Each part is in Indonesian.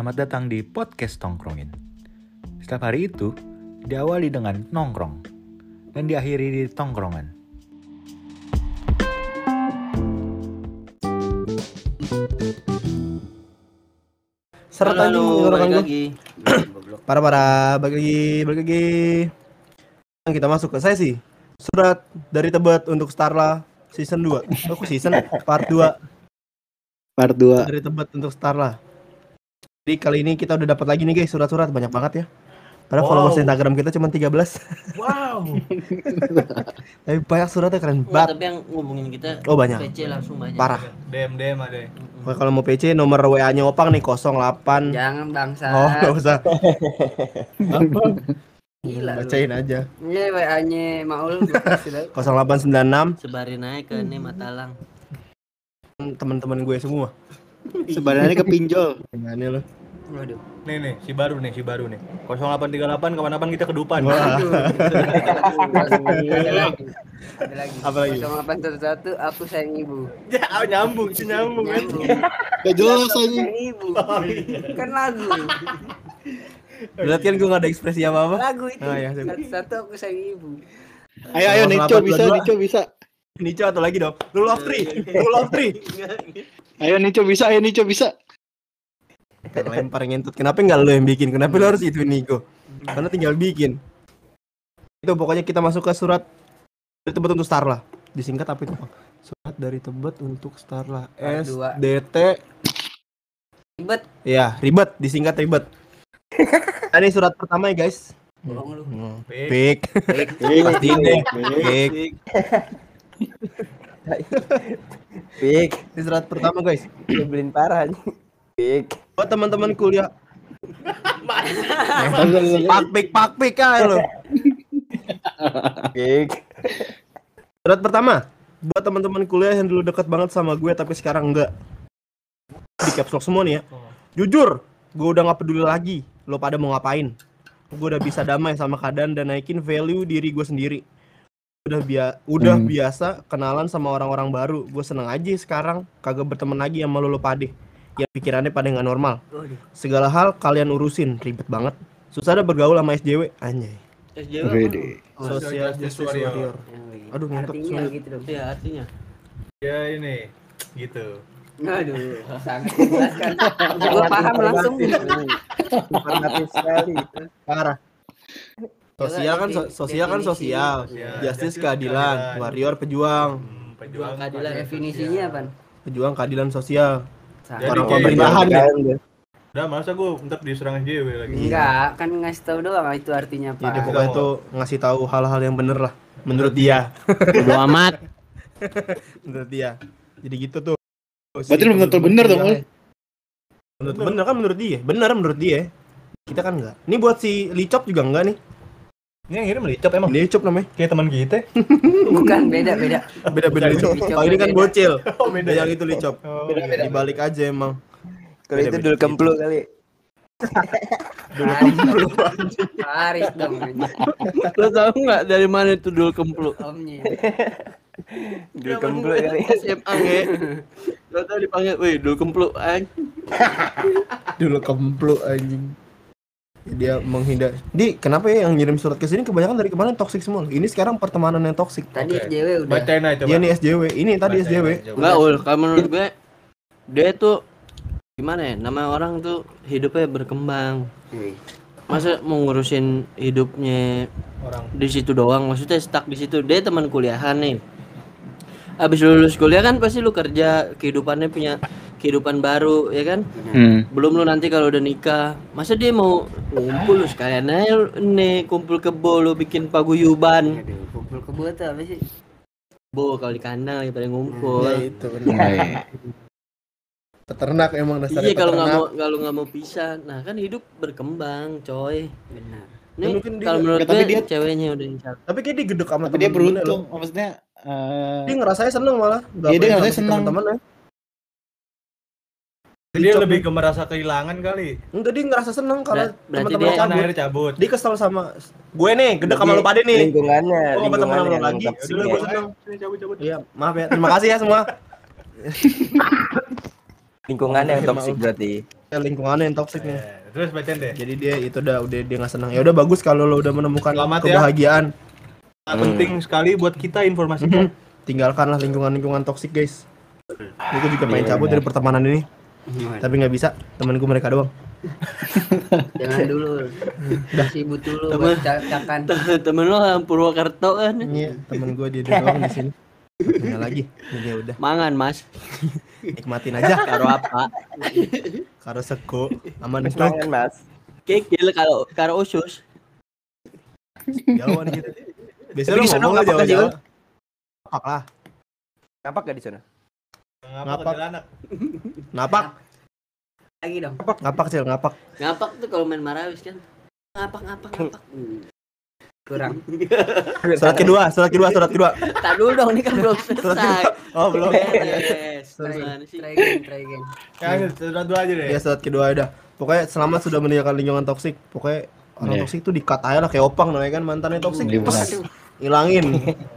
Selamat datang di podcast Tongkrongin. Setiap hari itu diawali dengan nongkrong dan diakhiri di tongkrongan. Seret Halo, halo, balik lagi. Parah parah, balik lagi, balik lagi. Kita masuk ke sesi surat dari Tebet untuk Starla season 2. Oh, kok season part 2 Part 2. dari Tebet untuk Starla. Jadi kali ini kita udah dapat lagi nih guys surat-surat banyak banget ya. Padahal Wow. followers Instagram kita cuma 13. Wow. Tapi banyak suratnya keren banget. tapi yang ngubungin kita Oh banyak. PC langsung banyak. Parah. DM DM ada. Pokoknya kalau mau PC nomor WA-nya Opang nih 08. Jangan bangsa. Oh, enggak usah. Gila lu. Bacain aja. Ini WA-nya Maul gua kasih tahu. 0896 Sebarin aja ke ini Matalang. teman-teman gue semua. Sebenarnya ke pinjol. Gimana lo? Waduh. Nih nih si baru nih si baru nih. 0838 kapan-kapan kita kedupan. Wah. Aduh. Ada lagi. Ada lagi. Apa lagi? 0811 aku sayang ibu. Ya nyambung sih nyambung. Nyambung. Gak jelas aja. Sayang ibu. Kan lagu. Berarti kan gue gak ada ekspresi apa-apa. Lagu itu. Ah, iya, siap. Satu-satu aku sayang ibu. Ayo ayo Nico bisa. Nico bisa. Nico atau lagi dong? Rule of three, rule of three. Ayo Nico bisa, ayo Nico bisa. Lempar ngentut. Kenapa nggak lo yang bikin? Kenapa lo harus itu Nico? Karena tinggal bikin. Itu pokoknya kita masuk ke surat dari Tebet untuk Starla. Disingkat apa itu? Bang? Surat dari Tebet untuk Starla. Part S. D T. Ribet. Ya ribet, disingkat ribet. Nah, Ini surat pertama ya guys. Bohong lu. Hmm. Pik. Pastiin deh. Pik. Pik. Ini surat pertama guys. Nyebelin parah nih. Pik. Buat teman-teman kuliah. Pak pik pak pik aja lo. Pik. Surat pertama. Buat teman-teman kuliah yang dulu deket banget sama gue tapi sekarang enggak. Di caps lock semua nih ya. Jujur, gue udah nggak peduli lagi lo pada mau ngapain. Gue udah bisa damai sama keadaan dan naikin value diri gue sendiri. Udah bia udah Hmm. biasa kenalan sama orang-orang baru. Gue seneng aja sekarang kagak berteman lagi sama lo lo pade. Ya pikirannya pada nggak normal. Segala hal kalian urusin, ribet banget. Susah ada bergaul sama SJW, anjay. SJW apa? Wede. Social Justice Warrior. Aduh, ngentot Artinya sulit. gitu dong. Iya artinya. Ya ini gitu. Aduh, sangat menjelaskan. Gue paham langsung. Informatif sekali. Parah. Sosial kan so- Definisi. sosial kan sosial. Sosial. Justice Justice keadilan, keadilan. warrior pejuang, Hmm, pejuang keadilan. Definisinya apa? pejuang keadilan sosial. Jadi Orang kayak pemerintahan ya. Udah masa gue ntar diserang SJW lagi. Enggak, kan ngasih tahu doang itu artinya Jadi apa. pokoknya itu ngasih tahu hal-hal yang bener lah menurut dia. Bodo amat. menurut dia. Jadi gitu tuh. Berarti belum tentu bener dong. Menurut bener kan menurut dia. Bener menurut dia. Kita kan enggak. Ini buat si Licop juga enggak nih. Ini yang ngirim licop emang. Ini Licop namanya. Kayak teman kita. Bukan beda beda. Beda-beda Licop. Licop Oh ini kan beda. bocil. Oh beda. Yang itu Licop. Oh, Dibalik aja emang. Kalau itu dul kemplu kali. Paris dong. Lo tau nggak dari mana itu dul kemplu? Omnya. Dul kemplu kali. SMA nge. Lo tau dipanggil, wih dul kemplu anj. Dulu kemplu anjing. Dia menghindar. Di, kenapa ya yang ngirim surat ke sini kebanyakan dari kemarin toksik semua. Ini sekarang pertemanan yang toksik. Tadi Oke. SJW udah. Bacain aja coba. Dia nih SJW. Ini tadi Bacain SJW. Enggak ul, kalau menurut gue dia tuh gimana ya? Nama orang tuh hidupnya berkembang. Wih. Masa mau ngurusin hidupnya Orang di situ doang? Maksudnya stuck di situ. Dia teman kuliahan nih. Abis lulus kuliah kan pasti lu kerja, kehidupannya punya kehidupan baru, ya kan? Hmm. Belum lu nanti kalau udah nikah, masa dia mau ngumpul lu sekalian aja nih kumpul kebo lu bikin paguyuban. Aduh, kumpul kebo tuh apa sih? Bo kalau di kandang daripada ngumpul. Ya itu benar. Peternak emang dasarnya Iya kalau nggak mau kalau nggak mau pisah, nah kan hidup berkembang, coy. Benar. Nih Ya, mungkin dia- kalau menurut Ya, tapi gue dia- ceweknya udah insya Tapi kayak dia gedek sama Tapi dia beruntung, loh. maksudnya eh, Dia ngerasanya seneng malah. Iya, dia ngerasanya seneng. Teman-teman dia lebih ke merasa kehilangan kali. Enggak dia ngerasa seneng kalau teman-teman dia- Kan cabut. akhirnya cabut. Dia kesel sama gue nih, gedek sama lu pade nih. Lingkungannya, Gue gak berteman lingkungannya sama lu lagi. toksik Udah ya. gue seneng. Sini, cabut cabut. Iya, maaf ya. Terima kasih ya semua. Lingkungannya yang Oke, toksik berarti. Ya, lingkungannya yang toxic nih. Eh, terus bacain deh. Jadi dia itu udah udah dia nggak senang. Ya udah bagus kalau lo udah menemukan Selamat ya. Nah, Penting sekali buat kita informasikan. Tinggalkanlah lingkungan-lingkungan toxic guys. Gue juga pengen cabut dari pertemanan ini, tapi nggak bisa. Temenku mereka doang. Jangan dulu. Sibuk dulu Temen- buat cakan. Temen lo yang Purwokerto kan. Iya, temen gue dia, doang di sini. Punya lagi. Ini ya udah, Mangan, Mas. nikmatin aja. Karo apa? Karo sego, aman. Jangan mas. Kikil kalau karo usus. Jauhan gitu. Biasanya Tapi lu di sana ngomong ngapak jauh. Ngapak lah, Ngapak gak di sana? Ngapa Ngapa? anak? ngapak, Lagi dong. ngapak cil, ngapak. Ngapak tuh kalau main Marawis kan. Ngapak, ngapak, ngapak. Kurang. Surat kedua, surat kedua, surat kedua. Tak dulu dong, ini kan belum selesai. Oh belum. Sih? Try again, try again. Ya, sudah dua aja deh. Ya surat kedua udah. Pokoknya selama sudah meninggalkan lingkungan toksik, pokoknya orang Iya. toksik tuh dikat aja lah kayak opang namanya kan mantannya toksik. Iya, benar. Pes, Hilangin.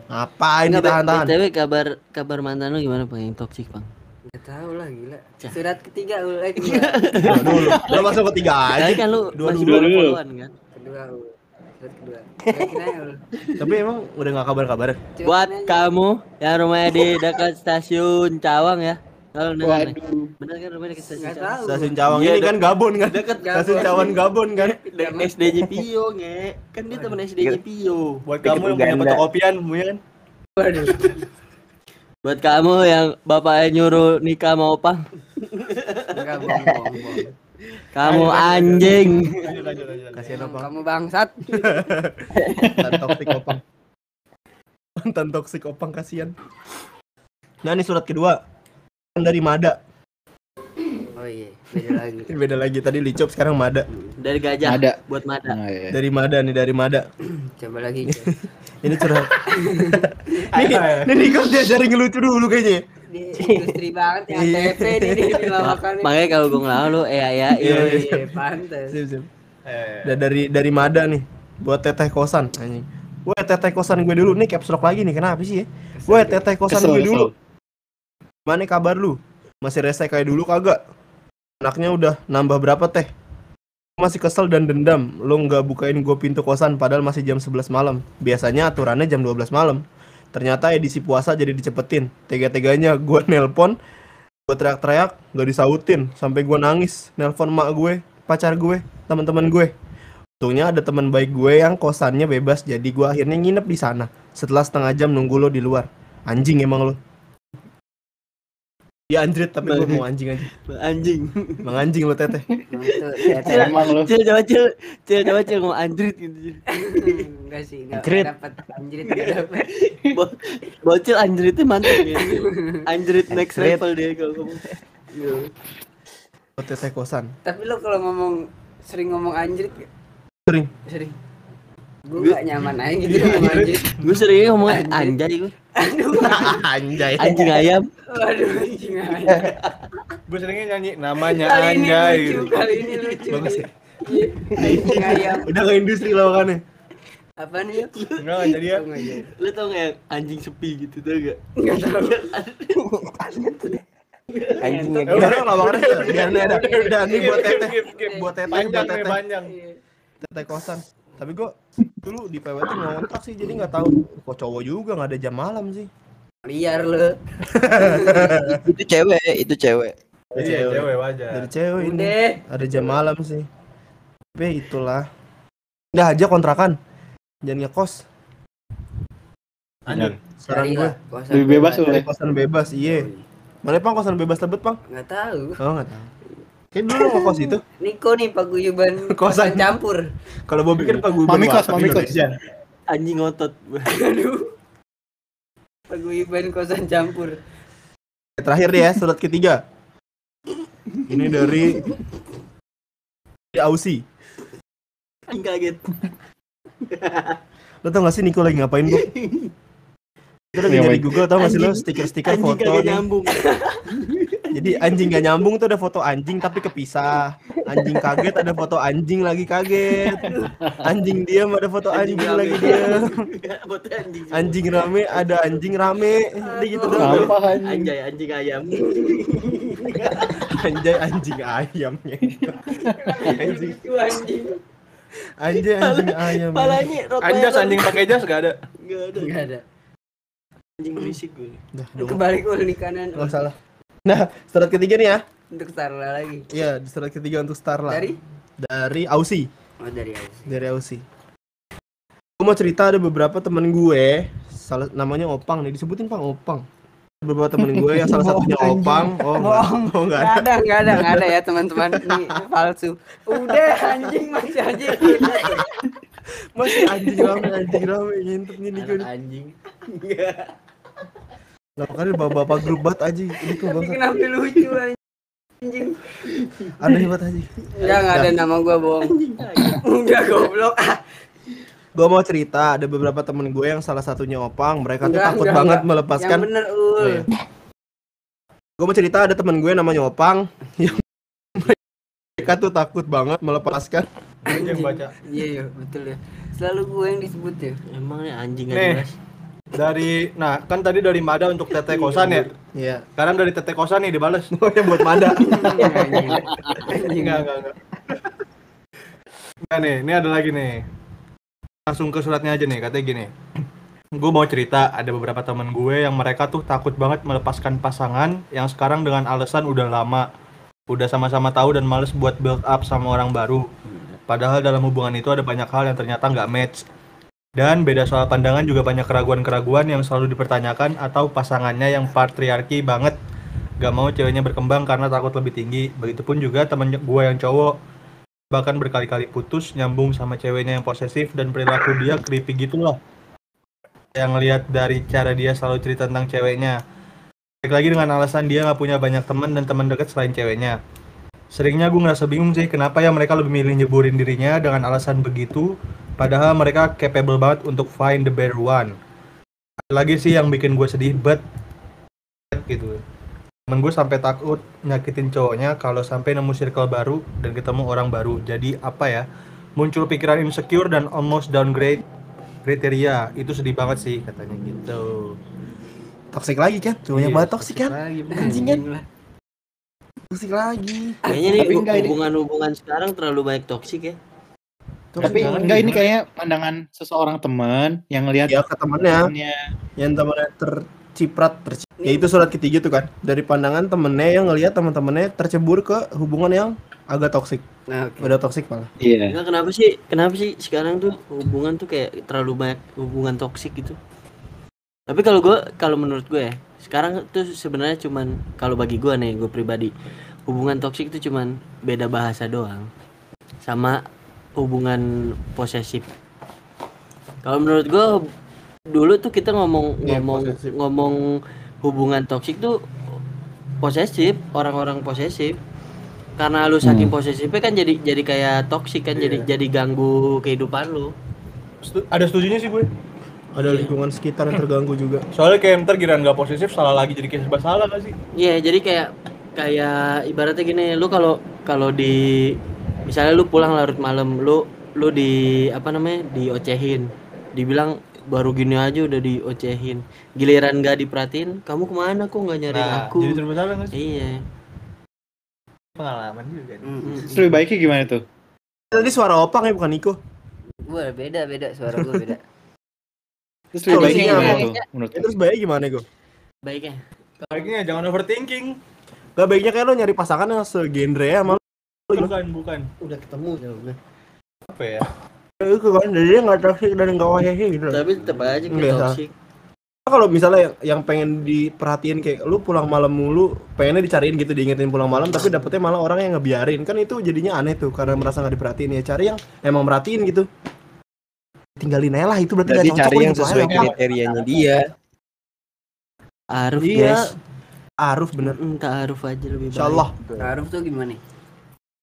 Ngapain Enggak, ditahan-tahan? BTW kabar kabar mantan lu gimana, Bang? Yang toksik, Bang? Gak tau lah gila. Surat ketiga ul- eh kedua. Dua dulu. Lo masuk ketiga Tadi aja. kan lu Dua dulu. dua followan kan? Kedua. Surat kedua. Tapi emang udah gak kabar-kabar. Buat kamu yang rumahnya di dekat stasiun Cawang ya. Kalau. Waduh. Bener kan rumahnya dekat stasiun Cawang? Stasiun Cawang Iya, ini dek- kan Gabon kan. Deket Stasiun Cawang Gabon kan. Dekat SDJ Pio, nge. Kan dia temen SDJ Pio. Buat kamu yang punya fotokopian, punya kan? Waduh. Buat kamu yang bapaknya nyuruh nikah. Enggak bohong, bohong, bohong. Kamu anjing. Kasihan opang. Kamu bangsat. Mantan toksik opang. Mantan toksik opang kasihan. Nah ini surat kedua. Dari Mada. Oh iya, beda lagi. Ini beda lagi tadi Licop sekarang Mada. Dari gajah Ada. buat mata. Nah, iya. Dari Mada nih dari Mada. Coba lagi. Ini curhat. nih, nih Nikos diajarin ngelucu dulu kayaknya. Industri banget ya, ATP nih dia dilawakan. Makanya kalau gue ngelawan lu eh ya Iya, iya. Pantes. Sip, sip. Eh, Dan dari dari Mada nih buat teteh kosan anjing. Woi teteh kosan gue dulu nih caps lock lagi nih kenapa sih ya? Woi teteh kosan Kesel, gue kesel. dulu. Mana kabar lu? Masih rese kayak dulu kagak? Anaknya udah nambah berapa teh? Masih kesel dan dendam. Lo nggak bukain gue pintu kosan padahal masih jam 11 malam. Biasanya aturannya jam 12 malam. Ternyata edisi puasa jadi dicepetin. Tega-teganya gue nelpon, gue teriak-teriak, nggak disautin. Sampai gue nangis, nelpon mak gue, pacar gue, teman-teman gue. Untungnya ada teman baik gue yang kosannya bebas, jadi gue akhirnya nginep di sana. Setelah setengah jam nunggu lo di luar. Anjing emang lo. Ya anjrit tapi gue mau anjing aja. Anjing. Emang anjing lo teteh. Emang itu. Cil coba cil, cil coba cil ngomong anjrit gitu. Cil. Enggak sih, enggak dapat anjrit enggak dapat. Bo- Bocil anjritnya mantap ya. Anjrit next level dia kalau ngomong. Lo teteh kosan. Tapi lo kalau ngomong sering ngomong gak? Sering. Sering. Gue gak nyaman aja gitu. Gue sering ngomong anjay gue. Aduh. Anjay. Anjing ayam. Waduh anjing aja. gue seringnya nyanyi namanya Kali ini Anjay lucu, gitu. kali ini lucu. Bagus ya. Anjing ayam. Udah ke industri lawakannya. Apa nih ya? Enggak, enggak jadi ya. Oh. Lu tau gak yang anjing sepi gitu tau gak? Nggak tahu. Anjingnya Ya udah lawakannya. Biar nih ada. Udah nih buat teteh. Buat teteh, Panjang buat teteh. panjang. Teteh kosan. Tapi gue dulu di PWT ngontak sih jadi nggak tahu kok cowok juga nggak ada jam malam sih. Liar lo. Itu cewek, itu cewek. Iya, cewek wajar. Dari cewek ini. Udah. ada jam malam sih tapi itulah udah aja kontrakan jangan ngekos Lanjut. saran Cari gue Lebih bebas boleh. kosan bebas iya mana pang kosan bebas tebet pang Nggak tahu. oh nggak tahu kayak dulu lo ngekos itu Niko nih paguyuban Kosan. kosan campur. kalau mau bikin pak gue Mami kos, mami kos. Anjing ngotot. Aduh. Paguyuban kosan campur. terakhir deh ya surat ketiga ini dari Ausi Anjing kaget. lo tau gak sih Niko lagi ngapain gue itu lagi nyari Google tau gak sih lo stiker-stiker Anjing foto kagak nih nyambung. Jadi anjing gak nyambung tuh ada foto anjing tapi kepisah. Anjing kaget ada foto anjing lagi kaget. Anjing diam ada foto anjing, lagi diam. Foto anjing. Anjing rame ada anjing rame. Jadi gitu doang. Anjing? Anjay anjing ayam. Anjay anjing ayamnya. Anjing Itu anjing. anjay anjing ayam. Palanya Anjas anjing pakai jas gak ada. Enggak ada. Enggak ada. Anjing berisik gue. Dah, dong. Kebalik ul nih kanan Nggak salah. Nah, surat ketiga nih ya. untuk Starla lagi. Iya, di surat ketiga untuk Starla. Dari? dari Ausi. Oh dari Aus. Dari Ausi. Gue mau cerita ada beberapa temen gue, salah namanya Opang nih, disebutin Pang Opang. Beberapa temen gue yang salah satunya Opang. Oh, enggak. Oh, enggak ada. Enggak ada, enggak ada, enggak ada ya teman-teman. Ini palsu. Udah anjing masih anjing. Masih anjing rame, anjing rame, ngintip nih nih gue. nih. Nah, makanya bapak-bapak grup banget aja. Ini tuh Tapi bangsa. kenapa lucu anjing? Aneh banget aja. Enggak, enggak ada nama gua bohong. Udah goblok. Gue mau cerita, ada beberapa temen gue yang salah satunya Opang, mereka tuh Enggak, takut enggak, banget enggak. melepaskan Yang bener ul. iya. Gue mau cerita ada temen gue namanya Opang yang mereka tuh takut banget melepaskan Anjing baca. Iya, iya, betul ya. Selalu gue yang disebut ya. Emang nih anjing Nih. Dari nah kan tadi dari Mada untuk tete kosan ya. Iya. Sekarang dari tete kosan nih dibales. Oh, yang buat Mada. Enggak, enggak, enggak. Nah nih, ini ada lagi nih. Langsung ke suratnya aja nih, katanya gini. Gue mau cerita, ada beberapa temen gue yang mereka tuh takut banget melepaskan pasangan yang sekarang dengan alasan udah lama, udah sama-sama tahu dan males buat build up sama orang baru. Padahal dalam hubungan itu ada banyak hal yang ternyata nggak match. Dan beda soal pandangan juga banyak keraguan-keraguan yang selalu dipertanyakan atau pasangannya yang patriarki banget gak mau ceweknya berkembang karena takut lebih tinggi. Begitupun juga temen gue yang cowok bahkan berkali-kali putus nyambung sama ceweknya yang posesif dan perilaku dia creepy gitu loh. Yang lihat dari cara dia selalu cerita tentang ceweknya. Baik lagi dengan alasan dia nggak punya banyak teman dan teman dekat selain ceweknya. Seringnya gue ngerasa bingung sih kenapa ya mereka lebih milih nyeburin dirinya dengan alasan begitu padahal mereka capable banget untuk find the better one. Ada lagi sih yang bikin gue sedih but gitu temen gue sampai takut nyakitin cowoknya kalau sampai nemu circle baru dan ketemu orang baru jadi apa ya muncul pikiran insecure dan almost downgrade kriteria itu sedih banget sih katanya gitu Toxic lagi kan? Cuma yang Iya, banget toxic kan? Anjing kan? Toxic lagi. Kayaknya nih hubungan-hubungan sekarang terlalu banyak toksik ya. Toxic Tapi enggak ini kayaknya pandangan seseorang teman yang ngelihat ya ke temennya temannya yang temennya terciprat terci- ya itu surat ketiga tuh kan dari pandangan temennya yang ngelihat teman-temannya tercebur ke hubungan yang agak toksik Nah, oke. udah toksik malah Iya. Nah, kenapa sih? Kenapa sih sekarang tuh hubungan tuh kayak terlalu banyak hubungan toksik gitu? Tapi kalau gue, kalau menurut gue ya, sekarang tuh sebenarnya cuman kalau bagi gue nih, gue pribadi, hubungan toksik itu cuman beda bahasa doang, sama hubungan posesif. Kalau menurut gue, dulu tuh kita ngomong Iya, ngomong posesif. ngomong hubungan toksik tuh posesif, orang-orang posesif. Karena lu saking posesifnya kan jadi jadi kayak toksik kan, jadi jadi ganggu kehidupan lu. Ada setujunya sih gue ada lingkungan sekitar yang terganggu juga soalnya kayak ntar giliran nggak posesif salah lagi jadi kayak serba salah gak sih Iya, jadi kayak kayak ibaratnya gini, lu kalau kalau di misalnya lu pulang larut malam, lu lu di apa namanya? diocehin. Dibilang baru gini aja udah diocehin. Giliran nggak diperhatiin, kamu ke mana kok nggak nyari nah aku? jadi serba salah gak sih Iya. pengalaman juga nih. Mm. Terus lebih baiknya gimana tuh? tadi suara opang ya bukan Niko Gua beda beda suara gua beda. Terus lebih baiknya gimana apa? tuh menurut ya, terus baiknya gimana gue Baiknya. baiknya jangan overthinking. Gak baiknya kayak lo nyari pasangan yang segenre ya sama lo bukan bukan. Udah ketemu jawabnya. apa ya? Itu kan jadi dia nggak toksik dan nggak wahehe gitu. Tapi tetap aja Iya, kayak toksik. kalau misalnya yang, yang pengen diperhatiin kayak lu pulang malam mulu pengennya dicariin gitu diingetin pulang malam tapi dapetnya malah orang yang ngebiarin. Kan itu jadinya aneh tuh karena merasa nggak diperhatiin ya. Cari yang emang merhatiin gitu tinggalin aja lah itu berarti Berarti nggak cocok cari yang gitu sesuai kriterianya dia. Aruf, Iya. guys. Aruf bener Mm, tak Aruf aja lebih baik. Insya Allah Aruf tuh gimana?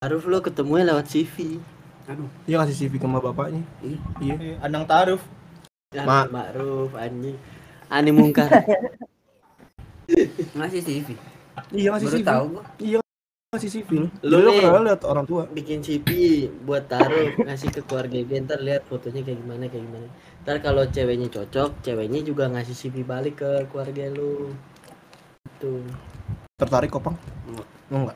Aruf lo ketemunya lewat CV. dia kasih CV ke sama bapaknya iya Eh, Anang Taruf Ya, Ma- Ma'ruf anjing. Ani mungkar. Ngasih CV. Iya ngasih Baru CV. tahu gua. Ngasih CV lu. Lu Lu nih. pernah lihat orang tua. bikin CV buat taruh ngasih ke keluarga gue ntar lihat fotonya kayak gimana kayak gimana ntar kalau ceweknya cocok ceweknya juga ngasih CV balik ke keluarga lu tuh Tertarik kopang? Enggak.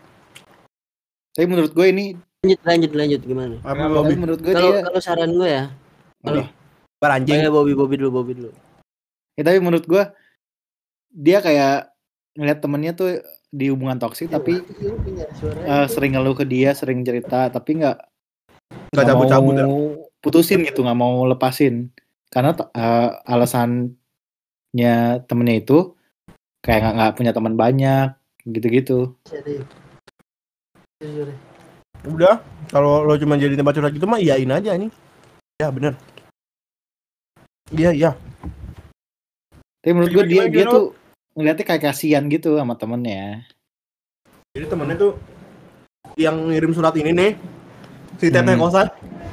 Tapi menurut gue ini, lanjut lanjut lanjut gimana Apa? Bobby? tapi menurut gue kalau dia, kalau saran gue ya kalau Bar anjing. kayak Bobby Bobby dulu Bobby dulu ya tapi menurut gue dia kayak ngeliat temennya tuh di hubungan toksik tapi eh, sering ngeluh ke dia, sering cerita, tapi nggak Enggak nggak cabut-cabut ya. mau putusin gitu, nggak mau lepasin. Karena eh, alasannya temennya itu kayak nggak nggak punya teman banyak, gitu-gitu. Udah, kalau lo cuma jadi tempat curhat gitu mah iyain aja nih. Ya bener. Iya iya. Tapi menurut gue dia dia tuh ngeliatnya kayak kasihan gitu sama temennya. Jadi temennya tuh yang ngirim surat ini nih si teteh Hmm. kosan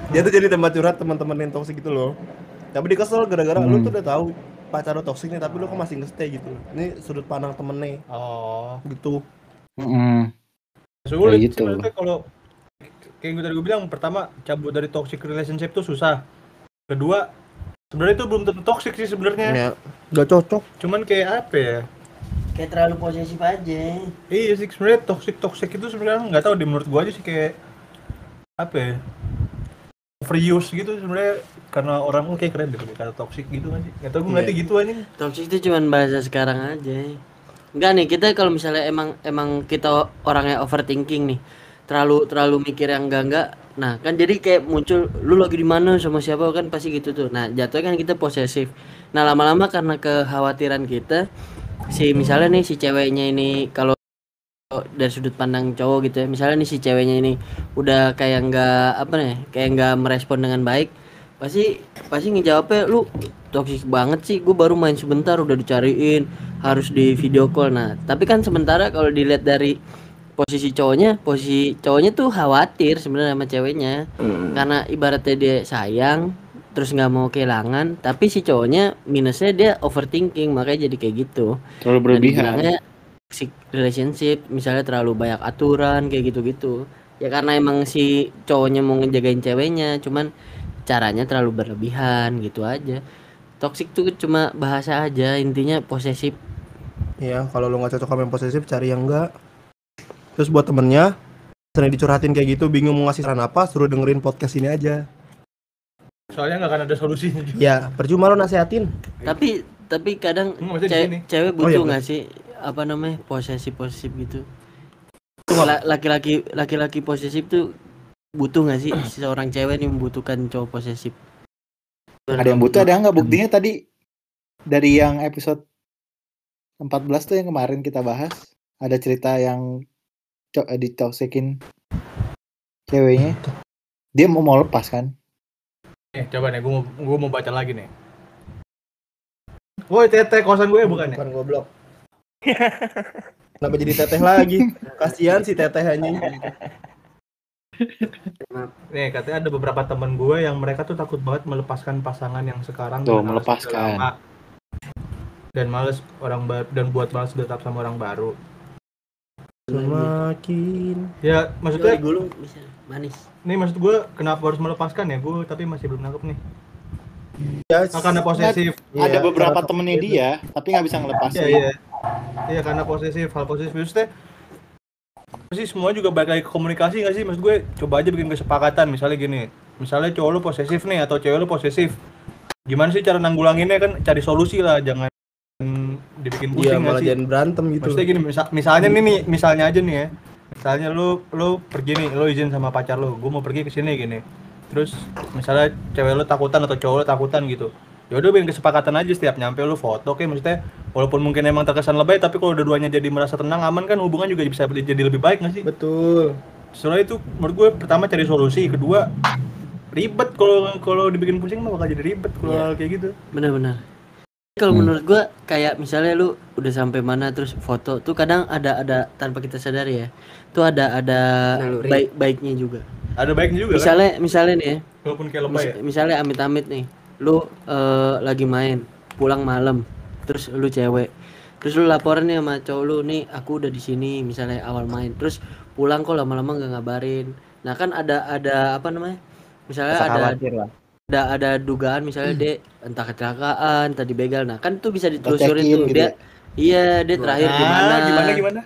dia tuh jadi tempat curhat teman-teman yang toksik gitu loh tapi dia kesel gara-gara lu Hmm. tuh udah tahu pacar lu toksik nih tapi lu kok masih nge-stay gitu ini sudut pandang temennya Oh. gitu Mm-mm. Sulit Kayak gitu. sih kalau kayak gue tadi gue bilang pertama cabut dari toxic relationship tuh susah. Kedua sebenarnya itu belum tentu toxic sih sebenarnya. ya gak cocok Cuman kayak apa ya? kayak terlalu posesif aja Iya sih sebenarnya toxic toxic itu sebenarnya nggak tahu di menurut gue aja sih kayak apa ya? Overuse gitu sebenarnya karena orang oh kayak keren deh kata toxic gitu kan sih. Gak tau gue ngeliatnya gitu aja. toxic itu cuman bahasa sekarang aja enggak nih kita kalau misalnya emang emang kita orangnya overthinking nih terlalu terlalu mikir yang enggak enggak nah kan jadi kayak muncul lu lagi di mana? Sama siapa? Kan pasti gitu tuh. Nah jatuhnya kan kita posesif. Nah lama-lama karena kekhawatiran kita si misalnya nih si ceweknya ini kalau dari sudut pandang cowok gitu ya misalnya nih si ceweknya ini udah kayak enggak apa nih kayak enggak merespon dengan baik pasti pasti ngejawabnya lu toksik banget sih gue baru main sebentar udah dicariin harus di video call. Nah tapi kan sementara kalau dilihat dari posisi cowoknya posisi cowoknya tuh khawatir sebenarnya sama ceweknya. Karena ibaratnya dia sayang terus nggak mau kehilangan tapi si cowoknya minusnya dia overthinking makanya jadi kayak gitu. Terlalu berlebihan. toxic relationship misalnya terlalu banyak aturan kayak gitu-gitu. Ya karena emang si cowoknya mau ngejagain ceweknya cuman caranya terlalu berlebihan gitu aja. Toxic tuh cuma bahasa aja intinya posesif. Ya kalau lu nggak cocok sama yang posesif cari yang enggak terus buat temennya sering dicurhatin kayak gitu bingung mau ngasih saran apa suruh dengerin podcast ini aja. Soalnya nggak akan ada solusinya juga. ya percuma lo nasehatin. Tapi tapi kadang Hmm, ce- sini. cewek Oh, butuh iya, nggak sih? Apa namanya? Posesif posesif gitu La- laki-laki laki-laki posesif tuh butuh nggak sih? Seorang cewek nih membutuhkan cowok posesif. Ada yang butuh, ada yang nggak. Buktinya tadi dari yang episode 14 tuh yang kemarin kita bahas, ada cerita yang eh, ditoksikin ceweknya. Dia mau mau lepas kan? Nih, coba nih, gue mau, gua mau baca lagi nih. Woi, teteh kosan gue bukan ya? bukan goblok kenapa jadi teteh lagi kasihan si teteh anjing Nih, katanya ada beberapa teman gue yang mereka tuh takut banget melepaskan pasangan yang sekarang Tuh, melepaskan. Dan males orang baru dan buat males tetap sama orang baru. Semakin Ya, maksudnya gulung bisa manis nih maksud gue kenapa harus melepaskan ya? Gue tapi masih belum nangkep nih. ya Ah, karena posesif. ada Iya, beberapa temennya toxic dia, tapi nggak bisa ngelepasin. Iya, iya. Iya, karena posesif, hal posesif maksudnya sih semua juga balik lagi ke komunikasi gak sih? Maksud gue coba aja bikin kesepakatan misalnya gini. Misalnya cowok lu posesif nih atau cewek lu posesif. Gimana sih cara nanggulanginnya kan cari solusi lah, jangan dibikin Iya pusing gak malah sih? jangan berantem gitu. Maksudnya gini, misa- misalnya nih nih, misalnya aja nih ya. Misalnya lu lu pergi nih, lu izin sama pacar lu, gue mau pergi ke sini gini. Terus misalnya cewek lu takutan atau cowok lu takutan gitu. Ya udah bikin kesepakatan aja setiap nyampe lu foto kayak maksudnya walaupun mungkin emang terkesan lebay tapi kalau dua-duanya jadi merasa tenang aman kan hubungan juga bisa jadi lebih baik nggak sih? Betul. Soalnya itu menurut gue pertama cari solusi, kedua ribet kalau kalau dibikin pusing mah bakal jadi ribet kalau Iya. hal kayak gitu. benar-benar kalau Hmm. menurut gua kayak misalnya lu udah sampai mana terus foto tuh kadang ada ada tanpa kita sadari ya tuh ada ada Naluri. baik baiknya juga Ada baiknya juga kan, misalnya misalnya nih ya walaupun kayak lebay ya. mis- misalnya amit-amit nih lu eh, lagi main pulang malam terus lu cewek terus lu laporan nih sama cowok lu nih aku udah di sini misalnya awal main terus pulang kok lama-lama nggak ngabarin nah kan ada ada apa namanya misalnya Rasa ada khawatir lah. Ada ada dugaan misalnya dia entah kecelakaan tadi begal nah kan tuh bisa ditelusurin cekin tuh. gitu dia ya. iya dia terakhir di mana? Ah, gimana gimana?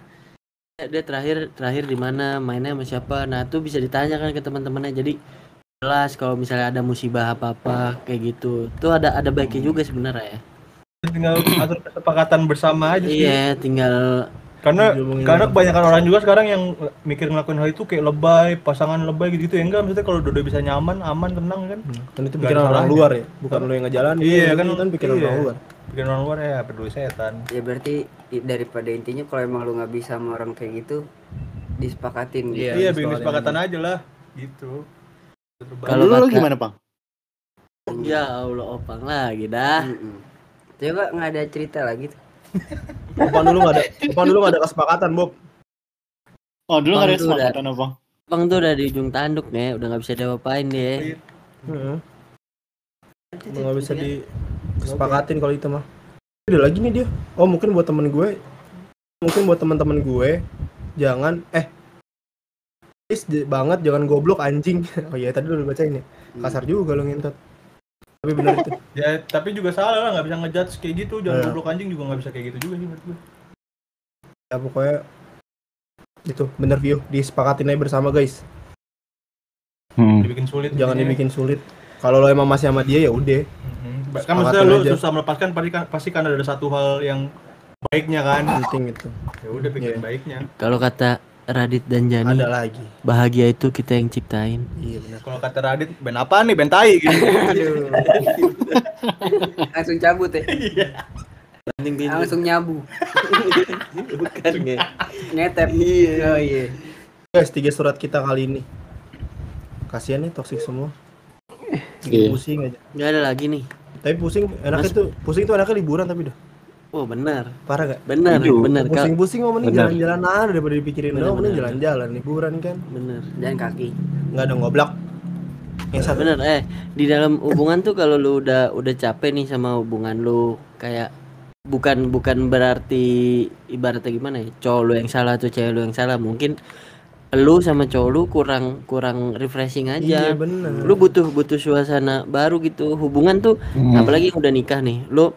dia terakhir terakhir di mana? Mainnya sama siapa? Nah tuh bisa ditanyakan ke teman-temannya. Jadi jelas kalau misalnya ada musibah apa apa kayak gitu. Tuh ada ada baiknya juga sebenarnya ya. Tinggal atur kesepakatan bersama aja sih. iya tinggal Karena Diomongin karena orang. kebanyakan orang juga sekarang yang mikir ngelakuin hal itu kayak lebay, pasangan lebay gitu, gitu ya enggak maksudnya kalau dua bisa nyaman, aman, tenang kan. Kan itu pikiran orang salahnya. luar ya, bukan lu yang ngejalan. Iya, kan. kan pikiran Iya. orang luar. Bikin orang luar ya peduli setan. Ya berarti daripada intinya kalau emang lu nggak bisa sama orang kayak gitu disepakatin gitu. Iya, Iya, bikin sekalian kesepakatan aja lah gitu. Kalau lu kata- gimana, Pang? ya Allah opang lagi dah. Coba nggak ada cerita lagi tuh. Opan dulu nggak ada, opan dulu nggak ada kesepakatan, Bob. Oh, dulu nggak ada udah- kesepakatan, Bang. opang tuh udah di ujung tanduk nih udah nggak bisa diapa-apain dia Heeh. Nggak bisa di kesepakatin kalau itu mah. Ada lagi nih dia. Oh mungkin buat temen gue, mungkin buat teman-teman gue, jangan eh please banget jangan goblok anjing. Oh iya tadi udah bacain ya. Kasar juga lo ngentot. Tapi benar itu. Ya, tapi juga salah lah, nggak bisa ngejudge kayak gitu. Jangan Iya. goblok anjing juga nggak bisa kayak gitu juga sih menurut gue. Ya pokoknya itu bener view disepakatin aja bersama guys. Dibikin sulit. Jangan intinya. dibikin sulit. Kalau lo emang masih sama dia ya udah. Mhm. Kan maksudnya lu aja. susah melepaskan pasti kan pasti kan ada satu hal yang baiknya kan. Penting itu. Ya udah Iya. bikin baiknya. kalau kata Radit dan Jani Ada lagi. bahagia itu kita yang ciptain Iya benar. Kalau kata Radit, band apa nih? Band tai gitu. Aduh. Langsung cabut ya. Banding Langsung nyabu. bukan ya Ngetep. Iya. Oh iya. Guys, tiga surat kita kali ini. Kasihan nih toxic semua. Iya. Pusing aja. nggak ada lagi nih Tapi pusing enaknya Mas- tuh, pusing tuh enaknya liburan tapi dah. Oh benar Parah gak? benar benar. Pusing-pusing mau mending jalan-jalan aja daripada dipikirin Benar, doang, mending jalan-jalan liburan kan. benar Jalan kaki. Enggak ada ngoblok. Yang satu bener eh di dalam hubungan tuh kalau lu udah udah capek nih sama hubungan lu kayak bukan bukan berarti ibaratnya gimana ya cowok lu yang salah atau cewek lu yang salah mungkin lu sama cowok lu kurang kurang refreshing Iya aja benar. lu butuh butuh suasana baru gitu hubungan tuh Hmm. apalagi yang udah nikah nih lu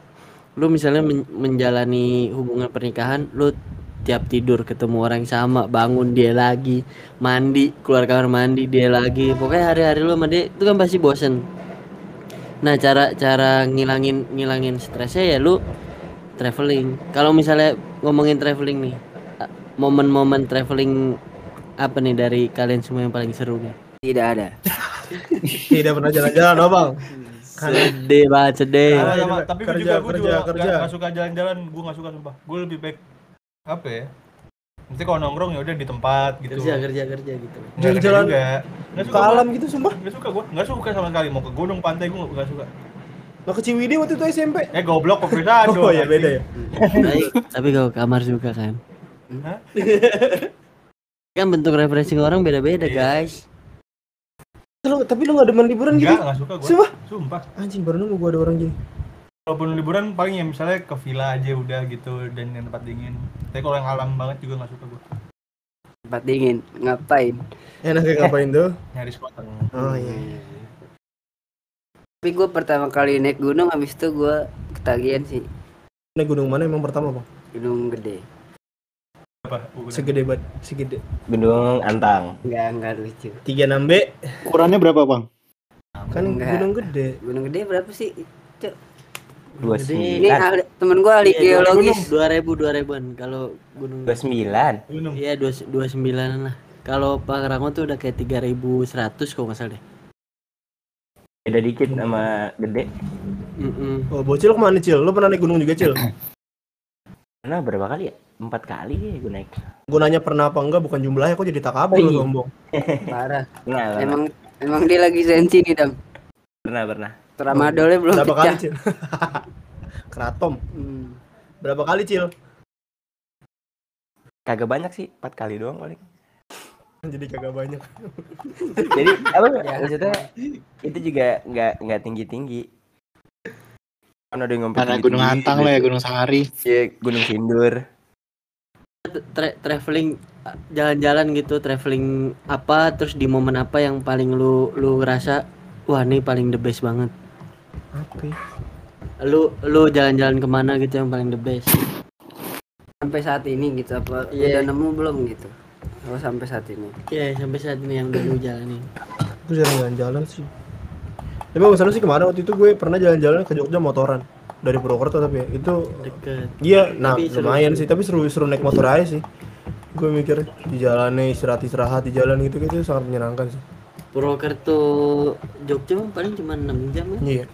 lu misalnya men- menjalani hubungan pernikahan lu tiap tidur ketemu orang yang sama bangun dia lagi mandi keluar kamar mandi dia lagi pokoknya hari-hari lu sama dia itu kan pasti bosen nah cara cara ngilangin ngilangin stresnya ya lu traveling kalau misalnya ngomongin traveling nih momen-momen traveling apa nih dari kalian semua yang paling seru nih Tidak ada. Tidak pernah jalan-jalan, Bang. Sedih banget sedih Ah, Sama, iya, sama. bener. Tapi gue Kerja, juga, gue kerja, juga kerja. Gak, gak suka jalan-jalan. Gue gak suka sumpah. Gue lebih baik apa ya? Mesti kalau nongkrong ya udah di tempat gitu. kerja kerja kerja gitu Nggak Jalan-jalan juga. Nggak Ke suka alam gitu sumpah. Nggak suka gue. Nggak suka sama sekali. Mau ke gunung, pantai gue gak suka. Lo ke Ciwidey waktu itu SMP. Eh goblok kok bisa Oh ya beda ya. tapi, tapi kalau kamar suka kan Hah? kan bentuk refreshing orang beda-beda Iya. guys Lu, tapi lu gak demen liburan gitu? Enggak, gak suka gue. Sumpah? Sumpah. Anjing baru nemu gua ada orang gini. Walaupun liburan paling ya misalnya ke villa aja udah gitu dan yang tempat dingin. Tapi kalau yang alam banget juga gak suka gue. Tempat dingin. Ngapain? Enaknya ngapain tuh? Nyari spot. Oh iya. Tapi gue pertama kali naik gunung habis itu gue ketagihan sih. Ini gunung mana emang pertama, Bang? Gunung gede. Apa? Gunung. Segede banget, segede. Gunung Antang. Enggak, enggak lucu. 36B Ukurannya berapa, Bang? kan Enggak. gunung gede. Gunung gede berapa sih? Dua Ini sembilan. ahli- temen gue ahli Iya, geologis. dua ribu dua ribuan kalau gunung Dua sembilan. Iya dua dua sembilanan lah kalau Pangrango tuh udah kayak tiga ribu seratus kalau nggak salah deh Beda dikit sama gede. Mm-mm. Oh, bocil ke mana, Cil? Lu pernah naik gunung juga, Cil? Karena berapa kali ya? Empat kali ya gue naik. Gua nanya pernah apa enggak bukan jumlahnya, kok jadi takabur lu sombong. Parah. Enggak, Emang emang dia lagi sensi nih, Dam. pernah pernah. Tramadolnya belum Berapa kali. Cil? Keratom. Hmm. Berapa kali, Cil? Kagak banyak sih, empat kali doang paling. Jadi kagak banyak. Jadi apa maksudnya itu juga nggak nggak tinggi tinggi. Kan ada yang Gunung gitu. lo ya, Gunung Sahari. Iya, Gunung Sindur. Tra- traveling uh, jalan-jalan gitu traveling apa terus di momen apa yang paling lu lu ngerasa wah ini paling the best banget Oke. lu lu jalan-jalan ke mana gitu yang paling the best sampai saat ini gitu apa Iya. udah nemu belum gitu oh sampai saat ini ya sampai saat ini yang udah lu jalanin Gue jarang jalan-jalan sih. Tapi masalah sih kemarin waktu itu gue pernah jalan-jalan ke Jogja motoran dari Purwokerto tapi ya itu deket. iya nah Tapi seru. lumayan sih. tapi seru seru naik motor aja sih. Gue mikir di jalannya istirahat istirahat di jalan gitu gitu sangat menyenangkan sih. Purwokerto Jogja paling cuma 6 jam kan? Iya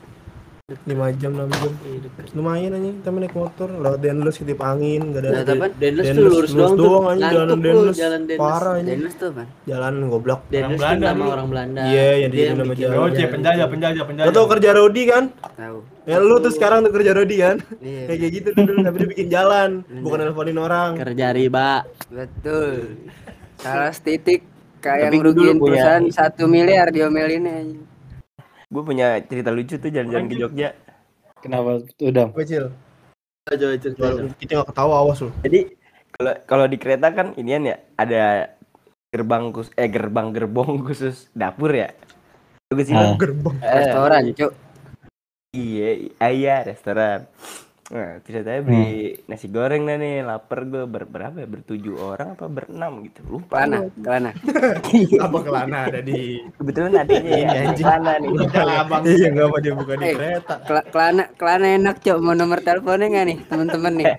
lima jam enam jam. Iya, lumayan aja kita naik motor lewat Denles ketip angin gak Nah, ada tapi Denles tuh Denles lurus lurus doang aja jalan Denles jalan parah ini Dennis tuh kan jalan goblok. Denles tuh Belanda nama orang Belanda. Iya, yang Dia di nama jalan. Oke, penjajah, itu. penjajah, lo penjajah. tau kerja Rodi kan? Tahu. Ya lu tuh sekarang tuh kerja Rodi kan? Iya. Kayak kayak gitu tuh dulu tapi dia bikin jalan. Bukan nelfonin orang. Kerja riba. Betul. Salah titik kayak yang rugiin punya- perusahaan satu miliar diomelinnya Gue punya cerita lucu tuh jalan-jalan ke Jogja. Kenapa tuh Dam? kecil coba cerita kita nggak ketawa awas lu Jadi kalau kalau di kereta kan inian ya ada gerbang kus eh gerbang gerbong khusus dapur ya. Bagus sih. Ah. gerbang Eh, restoran cuk Iya, iya restoran. Nah, ceritanya beli nasi goreng dah nih, lapar gue ber berapa ya? Bertujuh orang apa berenam gitu. Lupa. kelana kelana apa kelana ada di Kebetulan adanya ya, celana nih. abang iya nggak apa dia buka di Eh. kereta Kela- kelana kelana enak cuk mau nomor teleponnya nggak nih teman-teman nih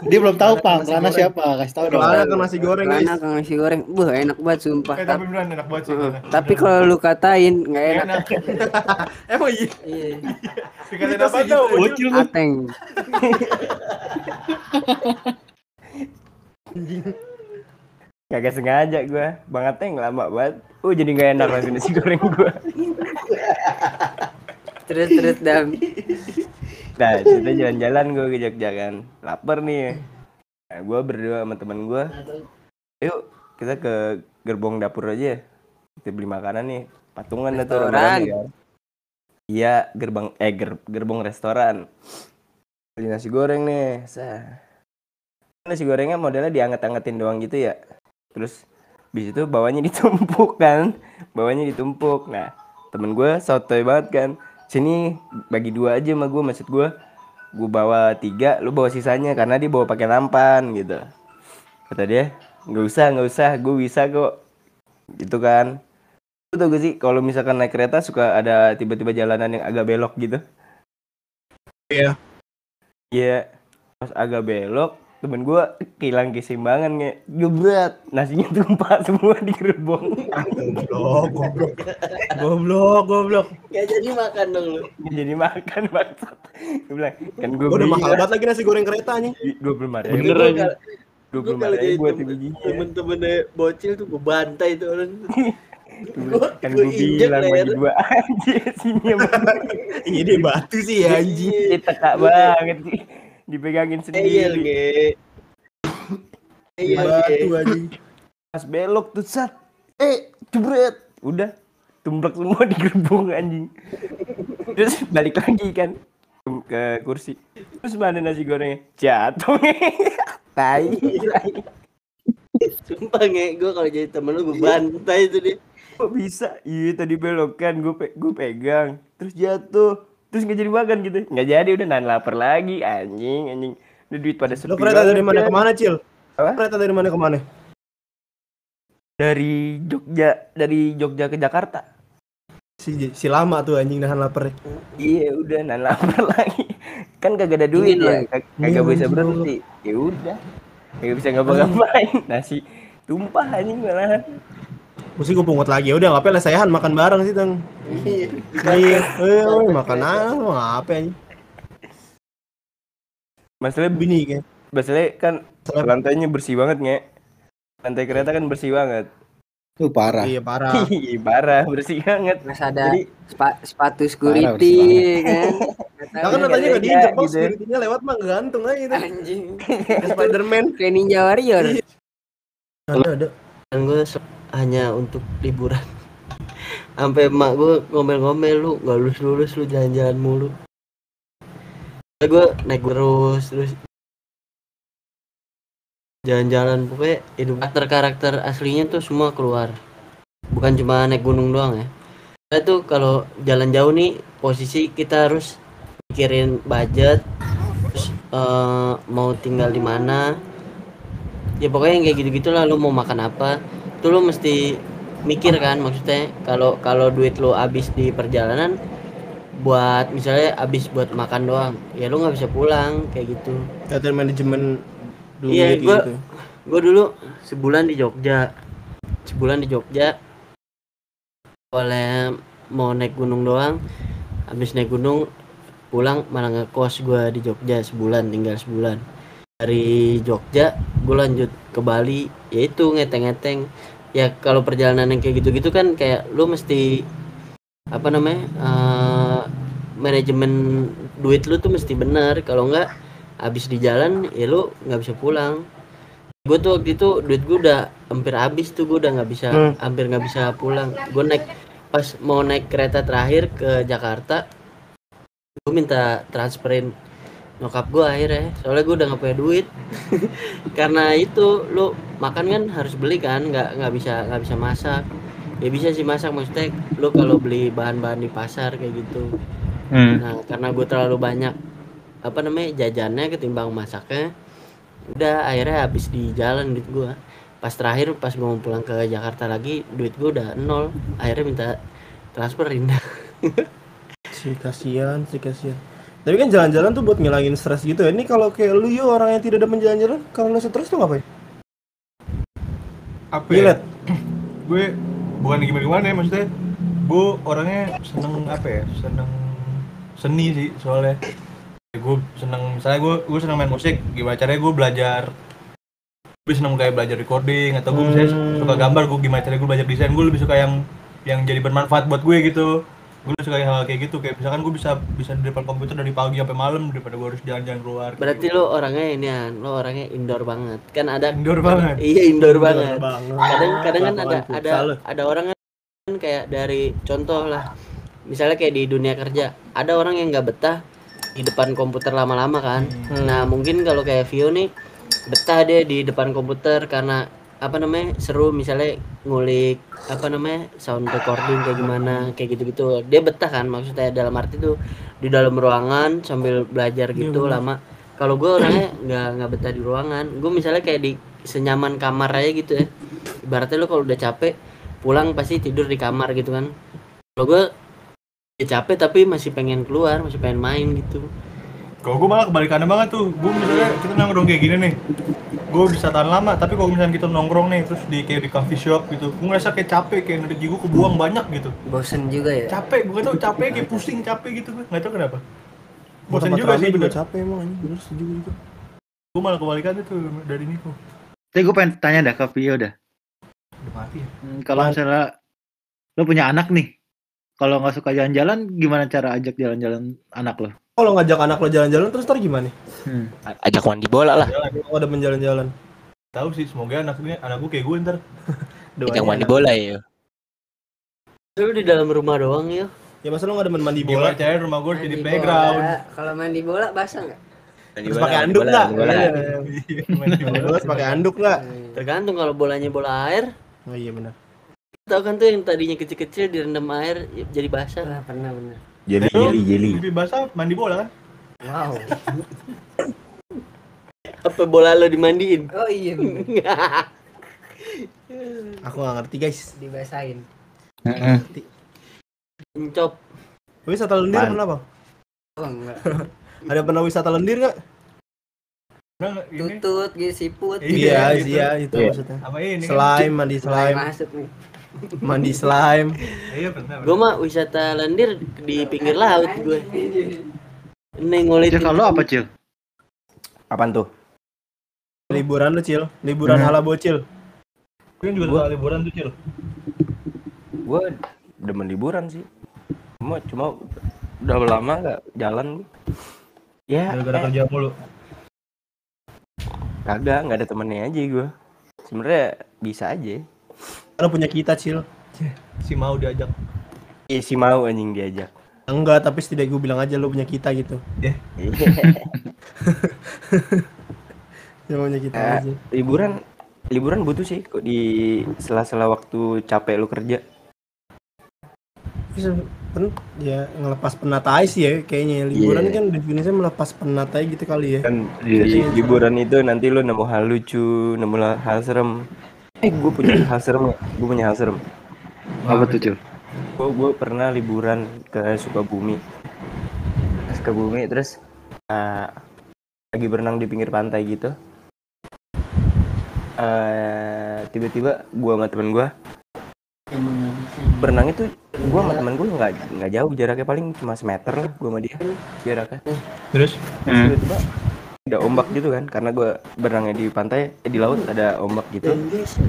Dia belum tahu Pang, karena siapa? Kasih tahu dong. kelana kan nasi goreng kelana kang nasi goreng buh enak banget sumpah Eh, tapi beneran enak banget sih. Kelana. tapi kalau lu katain nggak enak enak. emang iya iya Dikatain apa tuh? Bocil lu. ateng Kagak sengaja gue. Banget yang lama banget. Oh, jadi nggak enak langsung nasi goreng gue. terus terus dam Nah, kita jalan-jalan gue ke Jogja kan. Lapar nih. Nah, gue berdua sama temen gue. Yuk, kita ke gerbong dapur aja. Kita beli makanan nih. Patungan Restoran. rame-rame kan. Iya, gerbang eh ger- gerbong restoran. Beli nasi goreng nih. Sah. Nasi gorengnya modelnya dianget-angetin doang gitu ya. Terus bis itu bawahnya ditumpuk kan. Bawahnya ditumpuk. Nah, temen gue sotoy banget kan. Sini bagi dua aja sama gue maksud gue gue bawa tiga lu bawa sisanya karena dia bawa pakai nampan gitu kata dia nggak usah nggak usah gue bisa kok gitu kan lu gak sih kalau misalkan naik kereta suka ada tiba-tiba jalanan yang agak belok gitu Iya. Iya pas agak belok temen gue kehilang keseimbangan nge. Gebrat nasinya tumpah semua di gerbong. Goblok goblok. Goblok goblok. Gak jadi makan dong lu. Nggak jadi makan bangsat. Gue bilang kan gue Gua udah mahal banget lagi nasi goreng kereta nih dua puluh lima Bener ribu aja. dua Gue puluh lima ribu bijinya temen-temennya bocil tuh gue bantai tuh orang kan gue bilang bagi dua. Aja sini ini dia batu sih ya anjing. Dia teka banget. Sih dipegangin Eyel sendiri. Ge. Eyel batu ge. anjing. Pas belok tuh sat eh jebret. Udah tumplek semua di gerbong anjing. Terus balik lagi kan ke kursi. Terus mana nasi gorengnya? Jatuh tai tai. Sumpah nge, gue kalau jadi temen lu gue bantai tuh dia kok bisa? Iya tadi belok kan gue pe gue pegang. Terus jatuh. Terus nggak jadi makan gitu. Nggak jadi udah nahan lapar lagi. Anjing anjing. Udah duit pada sepi lo kereta dari mana kan. ke mana cil? Apa? kereta dari mana ke mana dari Jogja dari Jogja ke Jakarta. Si si lama tuh anjing nahan lapar iya udah nahan lapar lagi. Kan kagak ada duit Dingin ya. lagi. kag- kagak Iya, bisa berhenti. ya udah. Kagak bisa ngapa-ngapain. Nasi tumpah anjing malahan mesti gue pungut lagi. Ya udah ngapain lah sayahan makan bareng sih tang iya. Eh makan aja lo ngapain masalahnya bini kan Masalah- lantainya bersih banget nge. Lantai kereta kan bersih banget. Lu parah. iya parah. Ih, parah bersih banget. Mas ada Jadi- spa- sepatu Parah, security bersih kan Nah kan Iya, katanya nggak iya, diinjek bos, gitu. security-nya lewat mah gantung aja itu. anjing. Spiderman. kayak ninja warrior. Ada ada. kan gue hanya untuk liburan. Sampai emak gue ngomel-ngomel lu nggak lulus lulus lu jalan-jalan mulu. Gue naik terus terus jalan-jalan pokoknya hidup karakter-karakter aslinya tuh semua keluar. Bukan cuma naik gunung doang ya. Kita tuh kalau jalan jauh nih posisi kita harus mikirin budget terus eh, mau tinggal di mana. Ya pokoknya yang kayak gitu-gitu lah lu mau makan apa tuh lu mesti mikir kan maksudnya kalau kalau duit lu habis di perjalanan buat misalnya habis buat makan doang ya lu nggak bisa pulang kayak gitu. Latihan manajemen duit Iya, gua- gitu. gue dulu sebulan di Jogja. Sebulan di Jogja. Oleh mau naik gunung doang habis naik gunung pulang malah ngekos gue di Jogja sebulan tinggal sebulan dari Jogja gue lanjut ke Bali yaitu ngeteng-ngeteng. Ya kalau perjalanan yang kayak gitu-gitu kan kayak lu mesti apa namanya eh, manajemen duit lu tuh mesti bener. Kalau enggak habis di jalan ya lu nggak bisa pulang. Gue tuh waktu itu duit gue udah hampir habis tuh gue udah nggak bisa Hmm. hampir nggak bisa pulang. Gue naik pas mau naik kereta terakhir ke Jakarta gue minta transferin nyokap gue akhirnya soalnya gue udah nggak punya duit karena itu lu makan kan harus beli kan nggak nggak bisa nggak bisa masak ya bisa sih masak maksudnya lu kalau beli bahan-bahan di pasar kayak gitu Hmm. Nah, karena gue terlalu banyak apa namanya jajannya ketimbang masaknya, udah akhirnya habis di jalan duit gue. Pas terakhir pas gue mau pulang ke Jakarta lagi, duit gue udah nol. Akhirnya minta transferin. Si kasihan, si kasihan. Tapi kan jalan-jalan tuh buat ngilangin stres gitu ya. Ini kalau kayak lu yo orang yang tidak ada jalan-jalan, kalau lu stres tuh ngapain? apa ya? Gue bukan gimana gimana ya maksudnya gue orangnya seneng apa ya seneng seni sih soalnya gue seneng misalnya gue gue seneng main musik gimana caranya gue belajar gue seneng kayak belajar recording atau gue misalnya Hmm. suka gambar gue gimana caranya gue belajar desain gue lebih suka yang yang jadi bermanfaat buat gue gitu gue lebih suka hal kayak gitu kayak misalkan gue bisa bisa di depan komputer dari pagi sampai malam daripada gue harus jalan-jalan keluar Berarti lo orangnya ini ya, lo orangnya indoor banget. Kan ada indoor banget Iya indoor banget. banget. Kadang kadang kan ada ada ada orang kan kayak dari contoh lah. Misalnya kayak di dunia kerja, ada orang yang nggak betah di depan komputer lama-lama kan. Nah, mungkin kalau kayak Vio nih betah dia di depan komputer karena apa namanya seru misalnya ngulik apa namanya sound recording kayak gimana kayak gitu-gitu. Dia betah kan maksudnya dalam arti tuh di dalam ruangan sambil belajar gitu lama. Kalau gue orangnya nggak nggak betah di ruangan. Gue misalnya kayak di senyaman kamar aja gitu ya. Ibaratnya lo kalau udah capek pulang pasti tidur di kamar gitu kan. Kalau gue ya capek tapi masih pengen keluar masih pengen main gitu Kalau gue malah kebalikannya banget tuh, gue misalnya kita nongkrong kayak gini nih, gue bisa tahan lama. Tapi kalau misalnya kita nongkrong nih, terus di kayak di coffee shop gitu, gue ngerasa kayak capek, kayak energi gue kebuang banyak gitu. bosen juga ya Capek, gue tau capek kayak pusing capek gitu gue, nggak tau kenapa. Tempat juga sih bener. capek emang anjing, bener setuju gitu. Gue malah kebalikannya tuh dari Niko. Tapi gue pengen tanya dah ke Vio dah. Udah mati ya. Hmm, Kalau misalnya lo punya anak nih, kalau nggak suka jalan-jalan, gimana cara ajak jalan-jalan anak lo? Kalau ngajak anak lo jalan-jalan terus ntar gimana? Hmm. Ajak mandi bola lah. Kalau ada menjalan-jalan. Tahu sih, semoga anak gue anak gue kayak gue ntar. Ajak mandi enak. bola ya. lu di dalam rumah doang ya Ya masa lo nggak ada teman mandi Gimana bola? caranya rumah gue jadi Mandi playground. kalau mandi bola basah nggak Mandi Terus pakai anduk bola, nggak? mandi bola. Iya. Iya, pakai anduk nggak? tergantung kalau bolanya bola air Oh iya benar. tau kan tuh yang tadinya kecil-kecil direndam air jadi basah Pernah, pernah bener Jeli, Lu jeli, jeli. Lebih basah mandi bola kan? wow apa bola lo dimandiin oh iya Aku nggak ngerti guys. dibasahin Heeh. Encop Wisata lendir Man. pernah bang? oh enggak Ada pernah wisata lendir nggak? Nah, ini tutut gitu siput Iya, Iya, gitu. iya itu Iya. maksudnya. apa ini kan? Slime, mandi Mulai slime, masuk nih mandi slime. Iya, gue mah wisata lendir di pinggir laut gue Neng ngulit Cil, kalau lo apa Cil? Apaan tuh? Liburan lu cil, liburan Hmm. ala bocil. Gue juga Gua- liburan tuh, Cil. Gue demen liburan sih. Cuma cuma udah lama nggak jalan. Ya, Gara-gara eh, kerja mulu. kagak nggak ada temennya aja gue. Sebenarnya bisa aja. Karena punya kita cil. Si mau diajak. Iya sih mau anjing diajak. Enggak, tapi setidaknya gue bilang aja lu punya kita gitu. Iya. Yang punya kita Eh, aja. liburan liburan butuh sih kok di sela-sela waktu capek lu kerja. Bisa pen, ya ngelepas penat aja sih ya kayaknya. Liburan Iya. kan definisinya melepas penat aja gitu kali ya. Kan Iya di sih. liburan itu nanti lu nemu hal lucu, nemu hal serem. Eh, gue punya hal serem ya. Gue punya hal serem. Apa tuh, Cil? Gue gue pernah liburan ke Sukabumi. Ke Sukabumi terus eh, lagi berenang di pinggir pantai gitu. Eh, tiba-tiba gua sama temen gua berenang itu gua sama temen gua nggak nggak jauh jaraknya paling cuma semeter lah gua sama dia jaraknya Terus Terus tiba-tiba ada ombak gitu kan karena gua berenangnya di pantai eh, di laut ada ombak gitu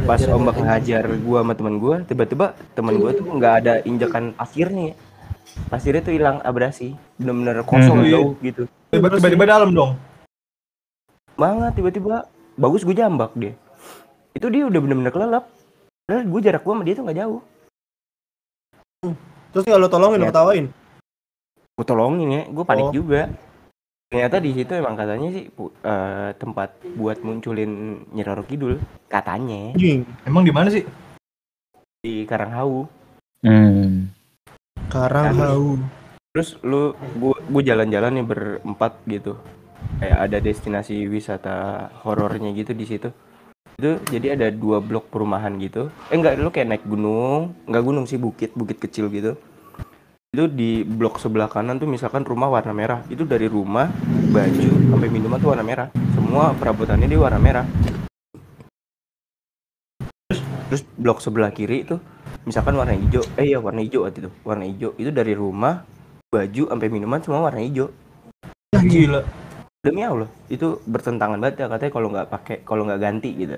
pas ombak ngehajar gua sama temen gua tiba-tiba temen gua tuh nggak ada injakan pasirnya pasirnya tuh hilang abrasi bener-bener kosong Hmm. jauh gitu tiba- tiba-tiba dalam dong. banget tiba-tiba bagus gue jambak dia itu dia udah bener-bener kelelap padahal gue jarak gue sama dia tuh nggak jauh Terus kalau tolongin, lo Ya. ketawain. gue tolongin ya gue panik Oh. juga ternyata di situ emang katanya sih eh, tempat buat munculin Nyi Roro Kidul katanya. Anjing, Emang di mana sih? di Karanghawu Hmm. karang Terus- lu gue gue jalan-jalan nih berempat gitu. Kayak ada destinasi wisata horornya gitu di situ. Itu jadi ada dua blok perumahan gitu. Eh enggak lu kayak naik gunung. Enggak gunung sih bukit bukit kecil gitu itu di blok sebelah kanan tuh misalkan rumah warna merah. Itu dari rumah baju sampai minuman tuh warna merah. Semua perabotannya dia warna merah. Terus, terus blok sebelah kiri itu misalkan warna hijau. Eh ya warna hijau waktu itu. Warna hijau. Itu dari rumah baju sampai minuman semua warna hijau. Ya, gila. demi Allah itu bertentangan banget ya. Katanya kalau nggak pakai kalau nggak ganti gitu.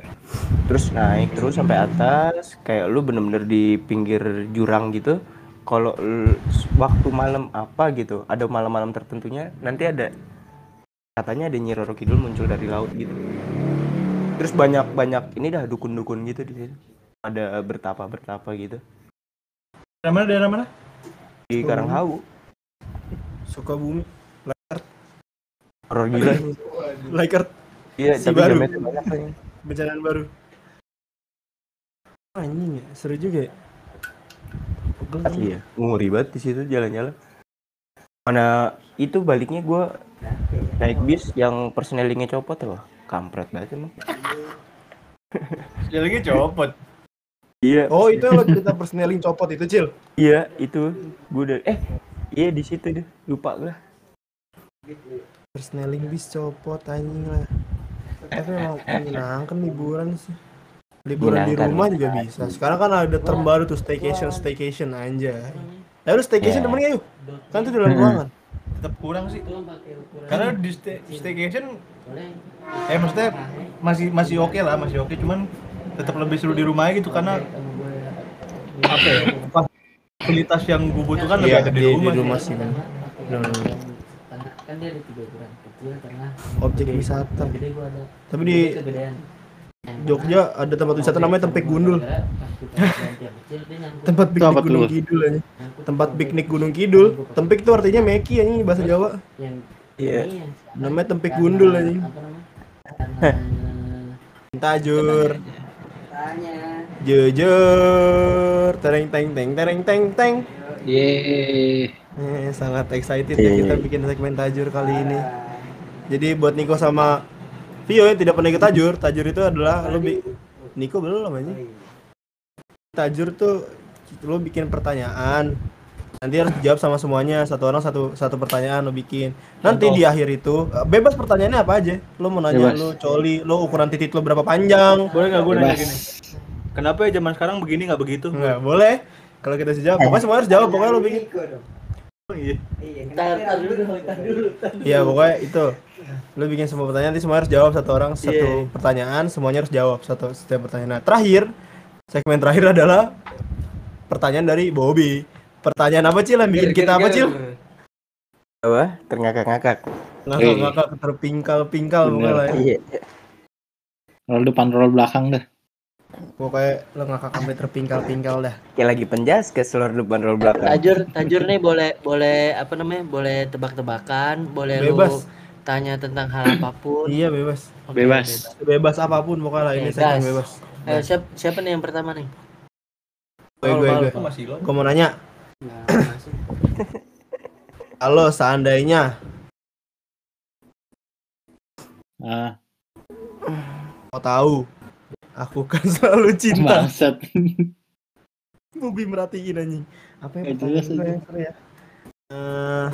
Terus naik terus sampai atas kayak lu bener-bener di pinggir jurang gitu kalau waktu malam apa gitu ada malam-malam tertentunya nanti ada katanya ada Nyi Roro Kidul muncul dari laut gitu terus banyak banyak ini dah dukun-dukun gitu di situ ada bertapa bertapa gitu Daerah mana? Daerah mana? di Karanghawu Suka bumi. horor gila Like iya Si tapi baru. banyak bencana baru. Anjing ya, seru juga ya. Asli ya, nguri banget di situ jalan-jalan. Mana itu baliknya gua naik bis yang persnelingnya copot tuh, kampret banget emang. Jalannya copot. Iya, Oh, itu yang lo cerita persneling copot itu, Cil. iya itu gua udah eh iya di situ deh lupa gua. Persneling bis copot anjing lah. Tapi emang menyenangkan liburan sih. Liburan di rumah juga bisa. Sekarang kan ada term baru tuh staycation, staycation anjay. Eh lu staycation Ya. temennya yuk. Kan tuh di dalam ruangan. Tetap kurang sih. Karena di stay- staycation eh maksudnya masih masih oke lah, masih oke cuman tetap lebih seru di rumah gitu karena apa ya? Fasilitas yang gue butuhkan lebih Iya, ada di, rumah. di rumah sih. kan dia ada tiga ukuran kecil tengah Objek wisata. gede gua ada Tapi di Jogja ada tempat wisata namanya Tempek Gundul. Tempat piknik apa? Gunung Kidul aja. Tempat piknik Gunung Kidul. Tempik itu artinya meki anjing bahasa Jawa. Iya. ini yang Namanya Tempik Gundul karena Tajur. tanya Jujur, tereng teng teng tereng teng teng. Yeay. Eh, sangat excited ya kita bikin segmen tajur kali ini. Jadi buat Niko sama Vio yang tidak pernah ikut tajur, tajur itu adalah lo bi Niko belum aja. Tajur tuh lo bikin pertanyaan, nanti harus dijawab sama semuanya satu orang satu satu pertanyaan lo bikin. Nanti di akhir itu eh, bebas pertanyaannya apa aja. Lo mau nanya Bebas. lo coli, lo ukuran titik lo berapa panjang? Boleh nggak gue nanya gini? Kenapa ya zaman sekarang begini nggak begitu? Nggak boleh. Kalau kita sih jawab, pokoknya semua harus jawab. Pokoknya lo bikin. Oh, iya. tar tar dulu tar dulu tar Iya pokoknya itu Lu bikin semua pertanyaan nanti semua harus jawab satu orang satu pertanyaan semuanya harus jawab satu setiap pertanyaan. Nah terakhir segmen terakhir adalah pertanyaan dari Bobby. Pertanyaan apa Cil? Yang bikin kita apa Cil? Apa? Terngakak-ngakak. Ngakak-ngakak terpingkal-pingkal pokoknya lah ya. Iya. Roll depan roll belakang dah. Pokoknya lo ngakak sampai terpingkal-pingkal dah. Kayak lagi penjas ke seluruh depan roll belakang. Tajur, tajur nih boleh boleh apa namanya? Boleh tebak-tebakan, boleh Bebas. lu tanya tentang hal apa pun. Iya bebas. Oke, Bebas. Bebas apa pun pokoknya lah ini Bebas. segmen bebas. Ayo, siapa, siapa nih yang pertama nih? Gue gue gue. Gue mau nanya, Nah, kalau seandainya Ah, mau tahu, aku kan selalu cinta. bangsat. Bubi merhatiin anjing. Apa yang jelas pertanyaan ya? Eh,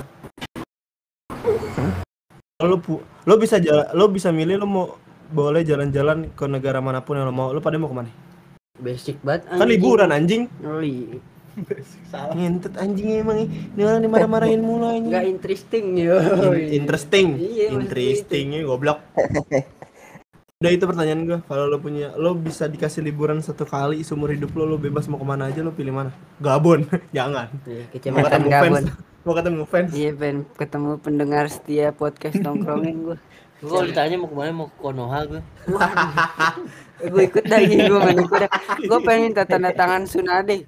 lo pu lo bisa jalan lo bisa milih lo mau boleh jalan-jalan ke negara mana pun yang lo mau. Lo pada mau ke mana? Basic banget. kan liburan anjing. Oh, iya. ngentet anjing emang ini. Orang dimarah-marahin mulu anjing. Nggak interesting yo. In- interesting. Iya, interesting ya goblok. Udah itu pertanyaan gue kalau lo punya lo bisa dikasih liburan satu kali seumur hidup lo lo bebas mau ke mana aja lo pilih mana? Gabon. Jangan. Iya, mau kecamatan Gabon. Mau ketemu fans Iya, pengen ketemu pendengar setia podcast nongkrongin gua. Gue kalau ditanya mau ke mana mau ke Konoha gue. gue ikut ini gue main ikut dah. Gue pengen minta tanda tangan Sunade.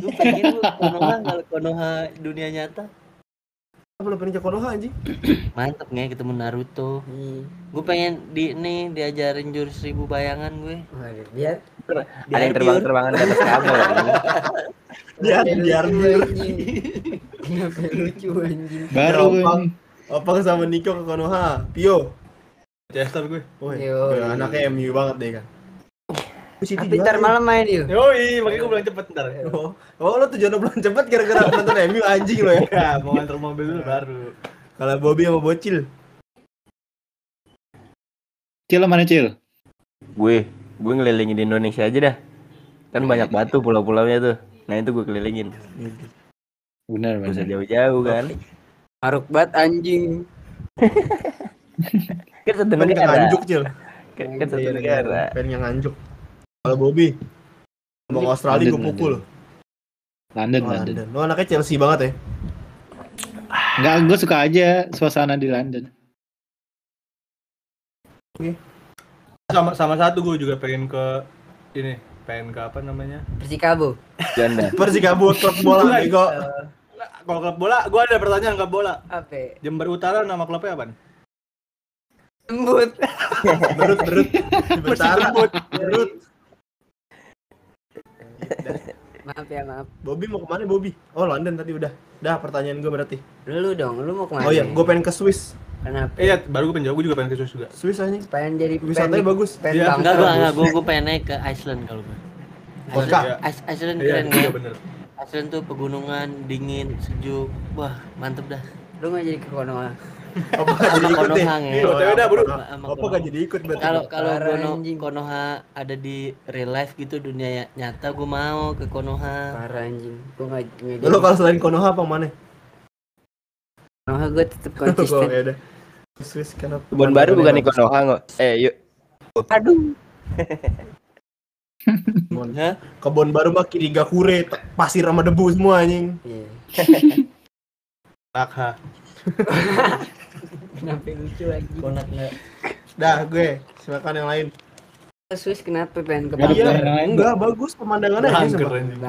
Gue pengen gue ke Konoha kalau Konoha dunia nyata. Pengen ke Konoha anjing Mantep nih ketemu Naruto. Iya. Gue pengen di nih diajarin jurus seribu bayangan gue. Biar Ada yang terbang-terbangan di atas kabel. anjing. biar biar Kenapa lucu anjing. Baru ini. Opang sama Niko ke Konoha Pio Chester gue. Woi, ya, anaknya MU banget deh kan. Tapi ntar malam main yuk. Yoi, makanya gue bilang cepet ntar. Oh, oh lo tujuan lo belum cepet gara-gara nonton MU anjing lo ya. Ya, mau nganter mobil dulu baru. Kalau Bobby sama Bocil. Cil mana Cil? Gue, gue ngelilingin di Indonesia aja dah. Kan banyak batu pulau-pulaunya tuh. Nah itu gue kelilingin. Benar benar. jauh-jauh kan. Maruk banget anjing. Kan satu negara. Nganjuk, Cil. Kan kan satu Iya, negara. Pengen yang Nganjuk. Kalau Bobby Bang Australia gue pukul. London, Oh, London. London. Lo anaknya Chelsea banget ya. Enggak, gue suka aja suasana di London. Sama sama satu gue juga pengen ke ini, pengen ke apa namanya? Persikabo. Janda. Persikabo klub bola. Niko. Nah, Kalau klub bola, gue ada pertanyaan klub bola. Apa? Jember Utara nama klubnya apa? Lembut. Berut berut. Bertara. Berut. Maaf ya maaf. Bobby mau ke mana Bobby? Oh London tadi udah. Dah pertanyaan gue berarti. Lu dong, lu mau ke mana? Oh iya, gue pengen ke Swiss. Kenapa? Iya, baru gue pengen jawab, gue juga pengen ke Swiss juga. Swiss anjing. Pengen jadi Wisatanya pengen- bagus. Pengen Iya. bangga. Enggak gue enggak gue gue pengen naik ke Iceland kalau gue. Vodka. Iya. Ice- Iceland Iya, keren iya ya. bener. Iceland tuh pegunungan dingin sejuk. Wah mantep dah. Lu nggak jadi ke Konoha. Apa gak jadi ikut deh? Konoha ya. Iya, OTW dah, bro. Apa Konoha. gak jadi ikut berarti? Kalau kalau Kono. Konoha ada di real life gitu dunia ya- nyata gue mau ke Konoha. Parah anjing. Gua nggak nggak jadi. Lo kalau selain Konoha apa mana? Konoha gue tetep Oh konsisten. ya udah. Swiss karena Kebun baru bukan di Konoha nggak? Eh yuk. Aduh. Hah? Kebun baru mah Kirigakure, te- pasir sama debu semua anjing. Iya. Takha. Kenapa lucu lagi? Konak nggak? Dah gue, silakan yang lain. Swiss kenapa pengen ke Iya, enggak bagus pemandangannya aja.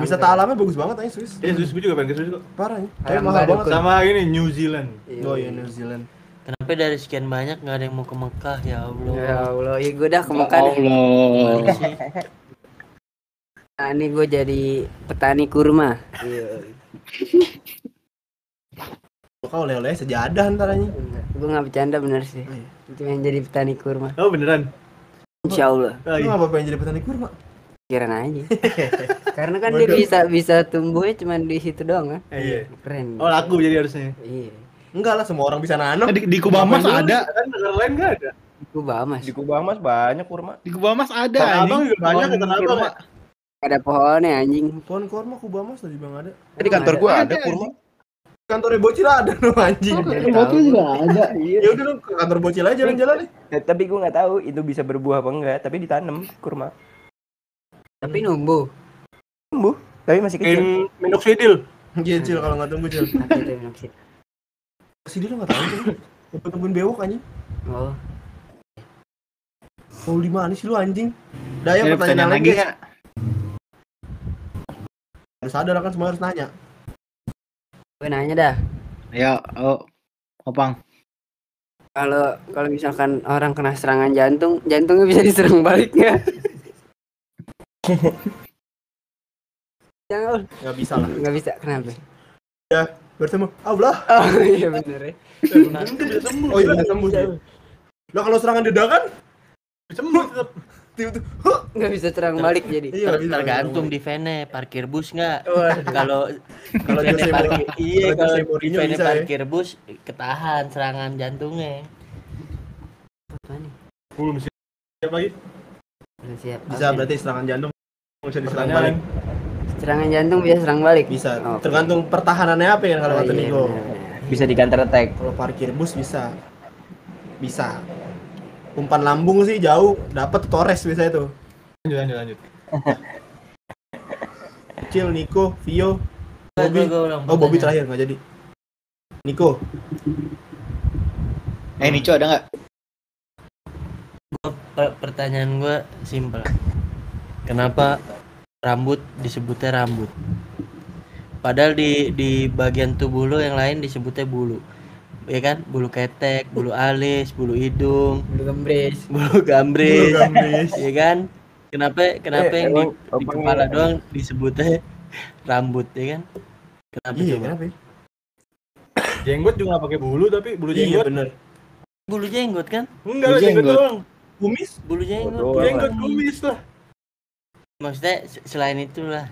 Wisata alamnya bagus banget aja Swiss. Iya, Swiss gue juga pengen ke Swiss kok. Parah ya. Tapi mahal banget. Sama ini New Zealand. Oh iya New Zealand. Kenapa dari sekian banyak nggak ada yang mau ke Mekah ya Allah? Ya Allah, ya gue dah ke Mekah deh. Allah. Nah, ini gue jadi petani kurma. Iya. Kau oleh-oleh sejadah ntar anjing. Gue nggak bercanda bener sih. Itu yang jadi petani kurma. Oh beneran? Insya Allah. Oh, Lu iya. ngapa pengen jadi petani kurma? Pikiran aja. Karena kan dia Bodoh. bisa bisa tumbuhnya cuma di situ doang kan. Iya. Keren. Oh laku jadi harusnya. Iya. Enggak lah, semua orang bisa nanam. Di, di Kubamas ada. Kan negara lain nggak ada. Gue Bahamas. Di Kubamas banyak kurma. Di Kubamas ada. Tanah anjing. Abang juga banyak ya Tanah Abang. Ada pohonnya anjing. Pohon kurma Kubamas tadi bang ada. Di kantor gua ada kurma. Kantornya bocil ada dong anjing. Dari Bocil juga ada. Ya udah lu ke kantor bocil aja jalan-jalan nih. Eh, tapi gua nggak tahu itu bisa berbuah apa enggak. Tapi ditanam kurma. Tapi numbuh. Tumbuh. Tapi masih kecil. In minoxidil. Iya cil kalau nggak tunggu cil. Itu yang? Sini lu nggak tahu cil. Tunggu tungguin bewok anjing. Oh, Mau lima nih sih lu anjing. Udah ya Ada pertanyaan lagi. nggak? Harus sadar kan semua harus nanya. Gue nanya dah. Ayo, oh, Opang. Kalau kalau misalkan orang kena serangan jantung, jantungnya bisa diserang balik nggak? Jangan, Nggak bisa lah. nggak bisa. Kenapa? Bertemu. Allah. Oh iya bener ya. Mungkin. Oh iya sih. Lah kalau serangan dadakan Sembuh tetap. Tiba-tiba Nggak bisa serang balik jadi. Iya, Ter- bisa. tergantung di vene parkir bus nggak kalau Kalau di vene parkir iya kalau vene ya. parkir bus ketahan serangan jantungnya Apa nih? Belum siap lagi. Udah siap. bisa Oke. berarti serangan jantung bisa diserang balik. Serangan jantung bisa serang balik. Bisa. Oke. Tergantung pertahanannya apa ya kalau Oh, kata iya, Niko. bener, bener. Bisa di counter attack. Kalau parkir bus bisa. Bisa. Umpan lambung sih jauh, dapat Torres biasa itu. Lanjut lanjut lanjut. Cil, Niko, Vio, Bobby. gua- gua ulang Oh, Bobby terakhir nggak jadi. Niko, Eh, Nico ada nggak? Per- pertanyaan gue simpel kenapa rambut disebutnya rambut padahal di di bagian tubuh lo yang lain disebutnya bulu ya kan bulu ketek bulu alis bulu hidung Bulu gembres. bulu gambris Bulu gambris. ya kan kenapa kenapa Eh, yang di, emang di opangnya- kepala doang disebutnya rambut ya kan kenapa iya coba kenapa ya? Jenggot juga pakai bulu tapi bulu Iya jenggot. bener. bulu jenggot kan Enggak Bulu lah jenggot jenggot. doang. Kumis? bulu jenggot Bodoh Jenggot kumis lah. maksudnya se- selain itulah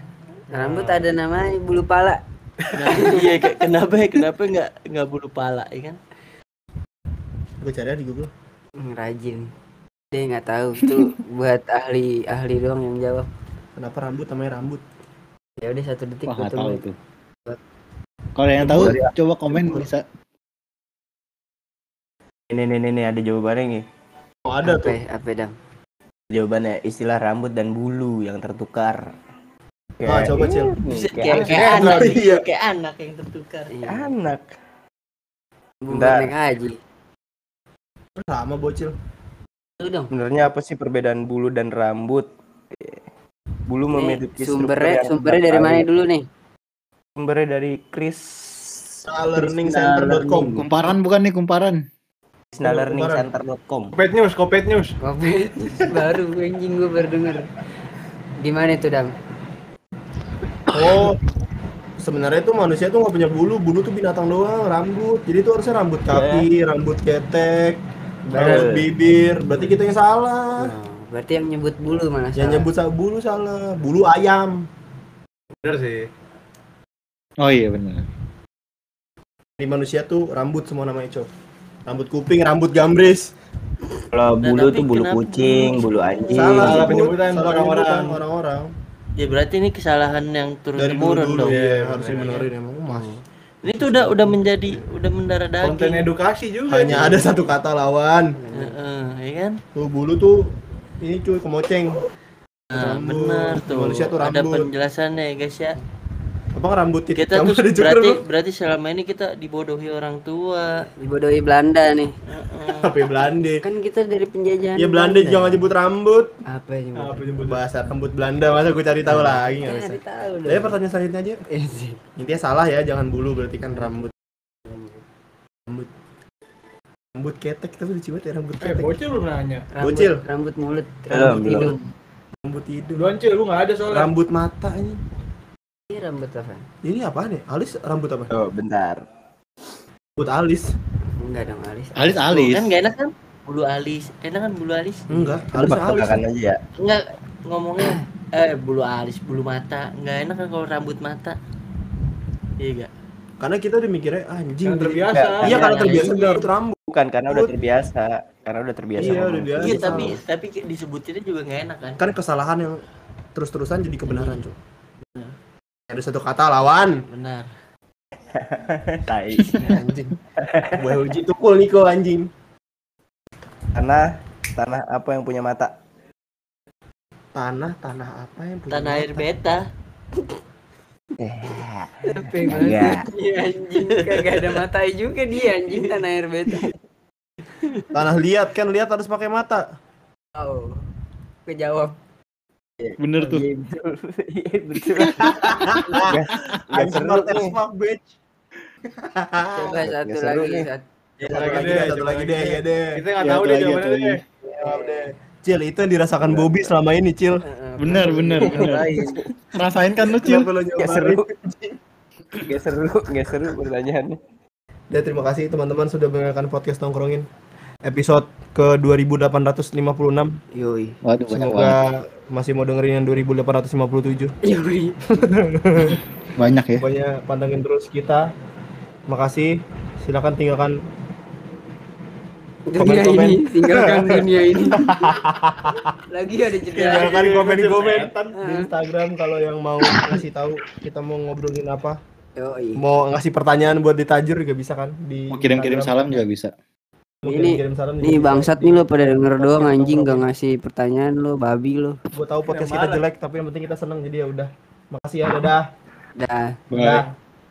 Rambut ada namanya bulu pala. Nah, iya ke- kenapa ya kenapa nggak nggak bulu pala ya kan Gue cari di Google. Hmm, Rajin. Dia nggak tahu tuh buat ahli ahli doang yang jawab. Kenapa rambut namanya rambut? Ya udah satu detik Wah, tahu itu. Kalau yang tahu, coba komen bisa. Ini nih, nih ada jawabannya nih. Oh, ada Apa tuh. ya? Apa dam? Jawabannya istilah rambut dan bulu yang tertukar. Ah, coba, Cil. Bisa kayak kayak, kayak anak Iya. kayak anak yang tertukar Iya. anak. Naik haji. Sama bocil. Dong. Sebenarnya apa sih perbedaan bulu dan rambut? Bulu Ini memiliki sumbernya sumbernya dari mana dulu nih? Sumbernya dari Chris Learningcenter.com. Kumparan bukan nih kumparan. Learningcenter.com. Kopet news, kopet news. Kopi baru anjing gue baru denger. Di mana itu dam? Oh, sebenarnya itu manusia tuh nggak punya bulu, bulu tuh binatang doang, rambut. Jadi itu harusnya rambut kaki, rambut ketek, rambut bibir. Berarti kita yang salah. Oh, berarti yang nyebut bulu malah Yang salah. nyebut sa- bulu salah, bulu ayam. Bener sih. Oh iya benar. Di manusia tuh rambut semua namanya, Cok. Rambut kuping, rambut gambris. Kalau Nah, bulu tapi tuh bulu kucing, bulu anjing. Salah, Salah sebut, penyebutan salah orang-orang. penyebutan orang-orang. Ya berarti ini kesalahan yang turun Dari temurun dulu dong ya, harusnya benerin emang mas. ini tuh udah udah menjadi udah mendarah Konten daging edukasi juga. Hanya ada satu kata lawan. Heeh, ya kan Tuh bulu tuh ini cuy kemoceng. nah, benar tuh Manusia tuh ada penjelasannya ya guys ya Apa rambut titik kita kamu tuh berarti lu? berarti selama ini kita dibodohi orang tua Dibodohi Belanda nih. Heeh. Apa ya Belanda? Kan kita dari penjajahan. Ya Belanda juga nggak nyebut rambut. Apa yang nyebut? Apa nyebut? Bahasa rambut Belanda masa gue cari tahu lagi nggak bisa. Tahu. Jadi pertanyaan selanjutnya aja. Eh, sih. Intinya salah ya, jangan bulu berarti kan rambut. Rambut. Rambut ketek tapi lucu banget ya rambut Eh, ketek. bocil belum nanya. Rambut, Bocil. rambut mulut, rambut hidung. Rambut hidung. Duluan cil, lu nggak ada soalnya. Rambut mata ini. Ini rambut apa? Ini apa nih? Alis rambut apa? Oh, bentar. Rambut alis. Enggak dong alis. Alis alis. kan gak enak kan bulu alis enak kan bulu alis Enggak, alis alis. aja ya. enggak ngomongnya eh bulu alis bulu mata nggak enak kan kalau rambut mata iya gak Karena kita udah mikirnya ah, anjing. Jadi- terbiasa. Iya, kalau Iya, terbiasa iya. rambut rambut. Bukan karena udah terbiasa. Karena udah terbiasa. Iya, udah biasa. iya tapi tapi disebutinnya juga nggak enak kan Kan kesalahan yang terus-terusan jadi kebenaran, Cuk. Ada satu kata lawan. benar Tai. Anjing. Gue uji tukul Niko anjing. Tanah tanah apa yang punya mata? Tanah, tanah apa yang punya tanah air mata? beta Apa yang Iya. Iya anjing kagak ada mata juga dia anjing tanah air beta. Tanah liat kan lihat harus pakai mata. Oh. Kejawab. Bener tuh. Iya betul. Iya seru nih. fuck, bitch. Coba satu Nggak seru lagi. satu- Satu lagi deh, satu lagi deh, deh. ya deh. Kita nggak tahu satu deh jawabannya satu deh. Cil, itu yang dirasakan Bobby selama ini, Cil. Bener, bener, bener. Rasain kan lu, Cil? Gak seru. Gak seru, gak seru pertanyaannya. Dan terima kasih teman-teman sudah mendengarkan podcast nongkrongin episode ke 2856. Yoi. Waduh, banyak Semoga banget. masih mau dengerin yang 2857. Yoi. Banyak ya. Pokoknya pantengin terus kita. Makasih. Silakan tinggalkan Dunia Komen-komen. ini, tinggalkan dunia ini. Lagi ada jeda. tinggalkan komen-komen Setan. di Instagram kalau yang mau ngasih tahu kita mau ngobrolin apa. Yoi. Mau ngasih pertanyaan buat ditajur juga bisa kan di Mau kirim-kirim salam juga bisa. Ini- Nih bisa. bangsat nih lo pada denger doang anjing gak ngasih pertanyaan lo babi lo. Gue tahu podcast kita jelek tapi yang penting kita seneng jadi ya udah. Makasih ya, dadah. Dah. Dadah.